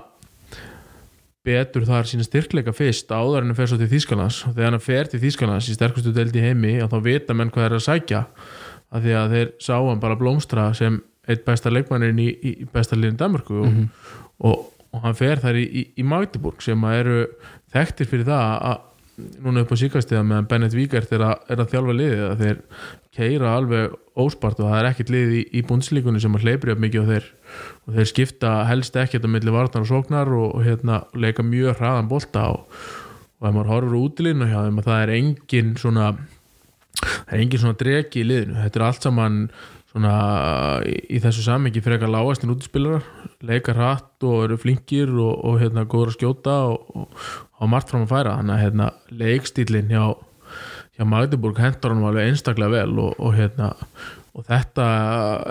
Speaker 3: betur þar sína styrkleika fyrst áður en að fer svo til Þýskalands. Og þegar hann fer til Þýskalands í sterkustu deild í heimi að þá vita menn hvað er að sækja af því að þeir sá hann bara blómstra sem eitt besta leikmannin í, í í besta liðin Danmarku og, og, og hann fer þar í, í, í Magdeburg sem eru þekktir fyrir það að núna upp á síkastiða meðan Bennett Víkert er, er að þjálfa liðið að þeir keira alveg óspart og það er ekkert lið í, í búndslíkunni sem að hleypri upp mikið og þeir, og þeir skipta helst ekkert á milli varnar og sóknar og, og hérna, leika mjög hraðan bolta og, og ef maður horfur útilinu hjá þeim að það er engin svona það er engin svona dregi í liðinu. Þetta er allt saman svona í, í þessu samengi frekar lágastin útispilarar leika hratt og eru flinkir og, og hérna góður að skjóta og, hafa margt fram að færa. Þannig að hérna leikstílinn hjá, hjá Magdeburg hendur hann alveg einstaklega vel og, og hérna og þetta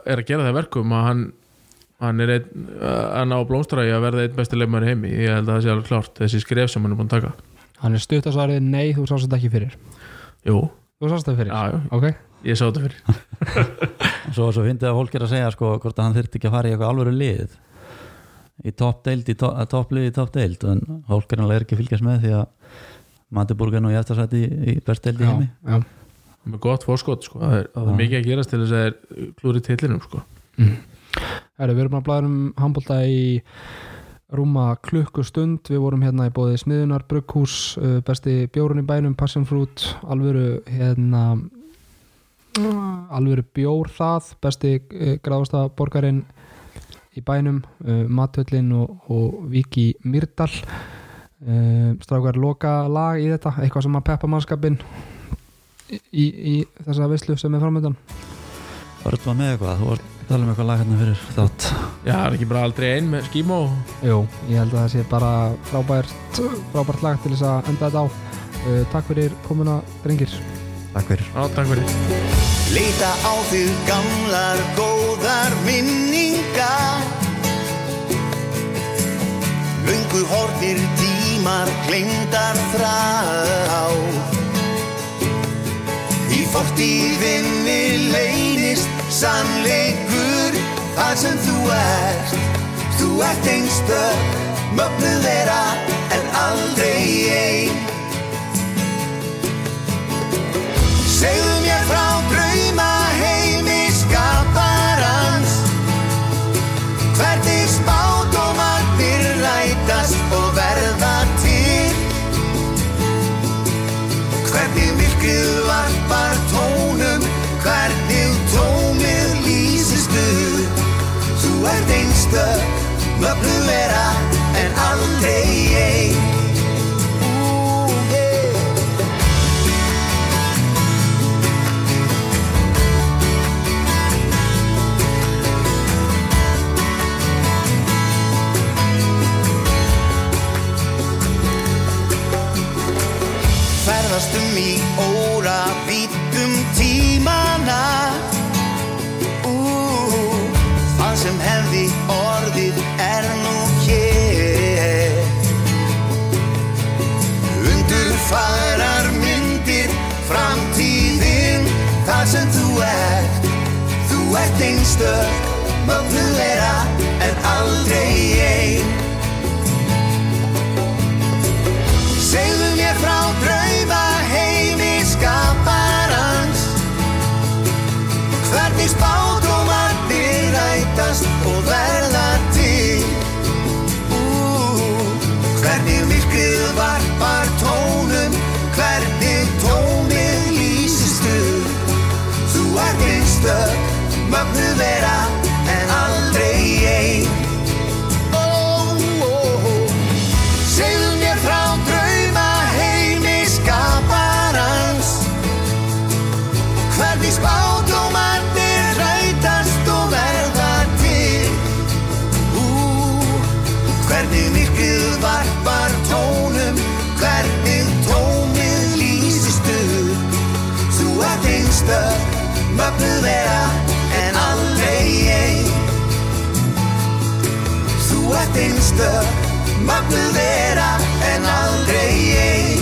Speaker 3: er að gera það að verkum að hann hann er einn að ná blómstræði að verða einn besti leikmæri heimi. Ég held að það sé alveg klárt þessi skref sem hann er búin að taka.
Speaker 1: Hann er stutt að svarið nei, þú sást þetta ekki fyrir.
Speaker 3: Jú,
Speaker 1: Þú sást þetta fyrir?
Speaker 3: já, já,
Speaker 1: Ok,
Speaker 3: ég sá þetta fyrir <laughs>
Speaker 2: Svo, svo fyndið að fólk er að segja sko, hvort að hann þyrfti ekki að fara í eitthvað alvöru lið. Í toppdeild, í to, topplið í toppdeild en fólk er alveg ekki að fylgjast með því að Magdeburg er nú í eftirsæti í, í bestdeild í heimi.
Speaker 1: já.
Speaker 3: Með gott fórskot sko. það, er, það er mikið að gerast til þess að þeir klúri tillinum sko.
Speaker 1: Herri, við erum að blæða um handbólta í rúma klukkustund. Við vorum hérna í bóði Smiðunar Brugghús, uh, besti bjórun í bænum Passion Fruit, alvöru hérna alvöru bjór það besti uh, gráðasta borgarinn í bænum uh, Matöllin og, og Viki Myrdal. Uh, strákar loka lag í þetta eitthvað sem að peppa mannskapin í, í þessa veislu sem er framöndan
Speaker 2: Var þetta með eitthvað? Þú varst að tala um eitthvað lag hérna fyrir þátt.
Speaker 3: Já, það er ekki bara aldrei ein með skímó
Speaker 1: Jú, ég held að það sé bara frábært, frábært lag til þess að enda þetta á. Uh, Takk fyrir komuna, drengir.
Speaker 2: Takk fyrir.
Speaker 3: Á, takk fyrir
Speaker 5: Leita á þig gamlar góðar minningar. Löngu hortir tímar glemdar þrá Í fortíðinni leynist sannleikur Það sem þú ert. Þú ert einstök Mögnuð vera en aldrei ein Segðu mér frá drauma ert einstök, mögnuð vera en aldrei ein ert einstök, mögnuð vera en aldrei ein vera en aldrei ein. Þú ert einstök, mögnuð vera en aldrei ein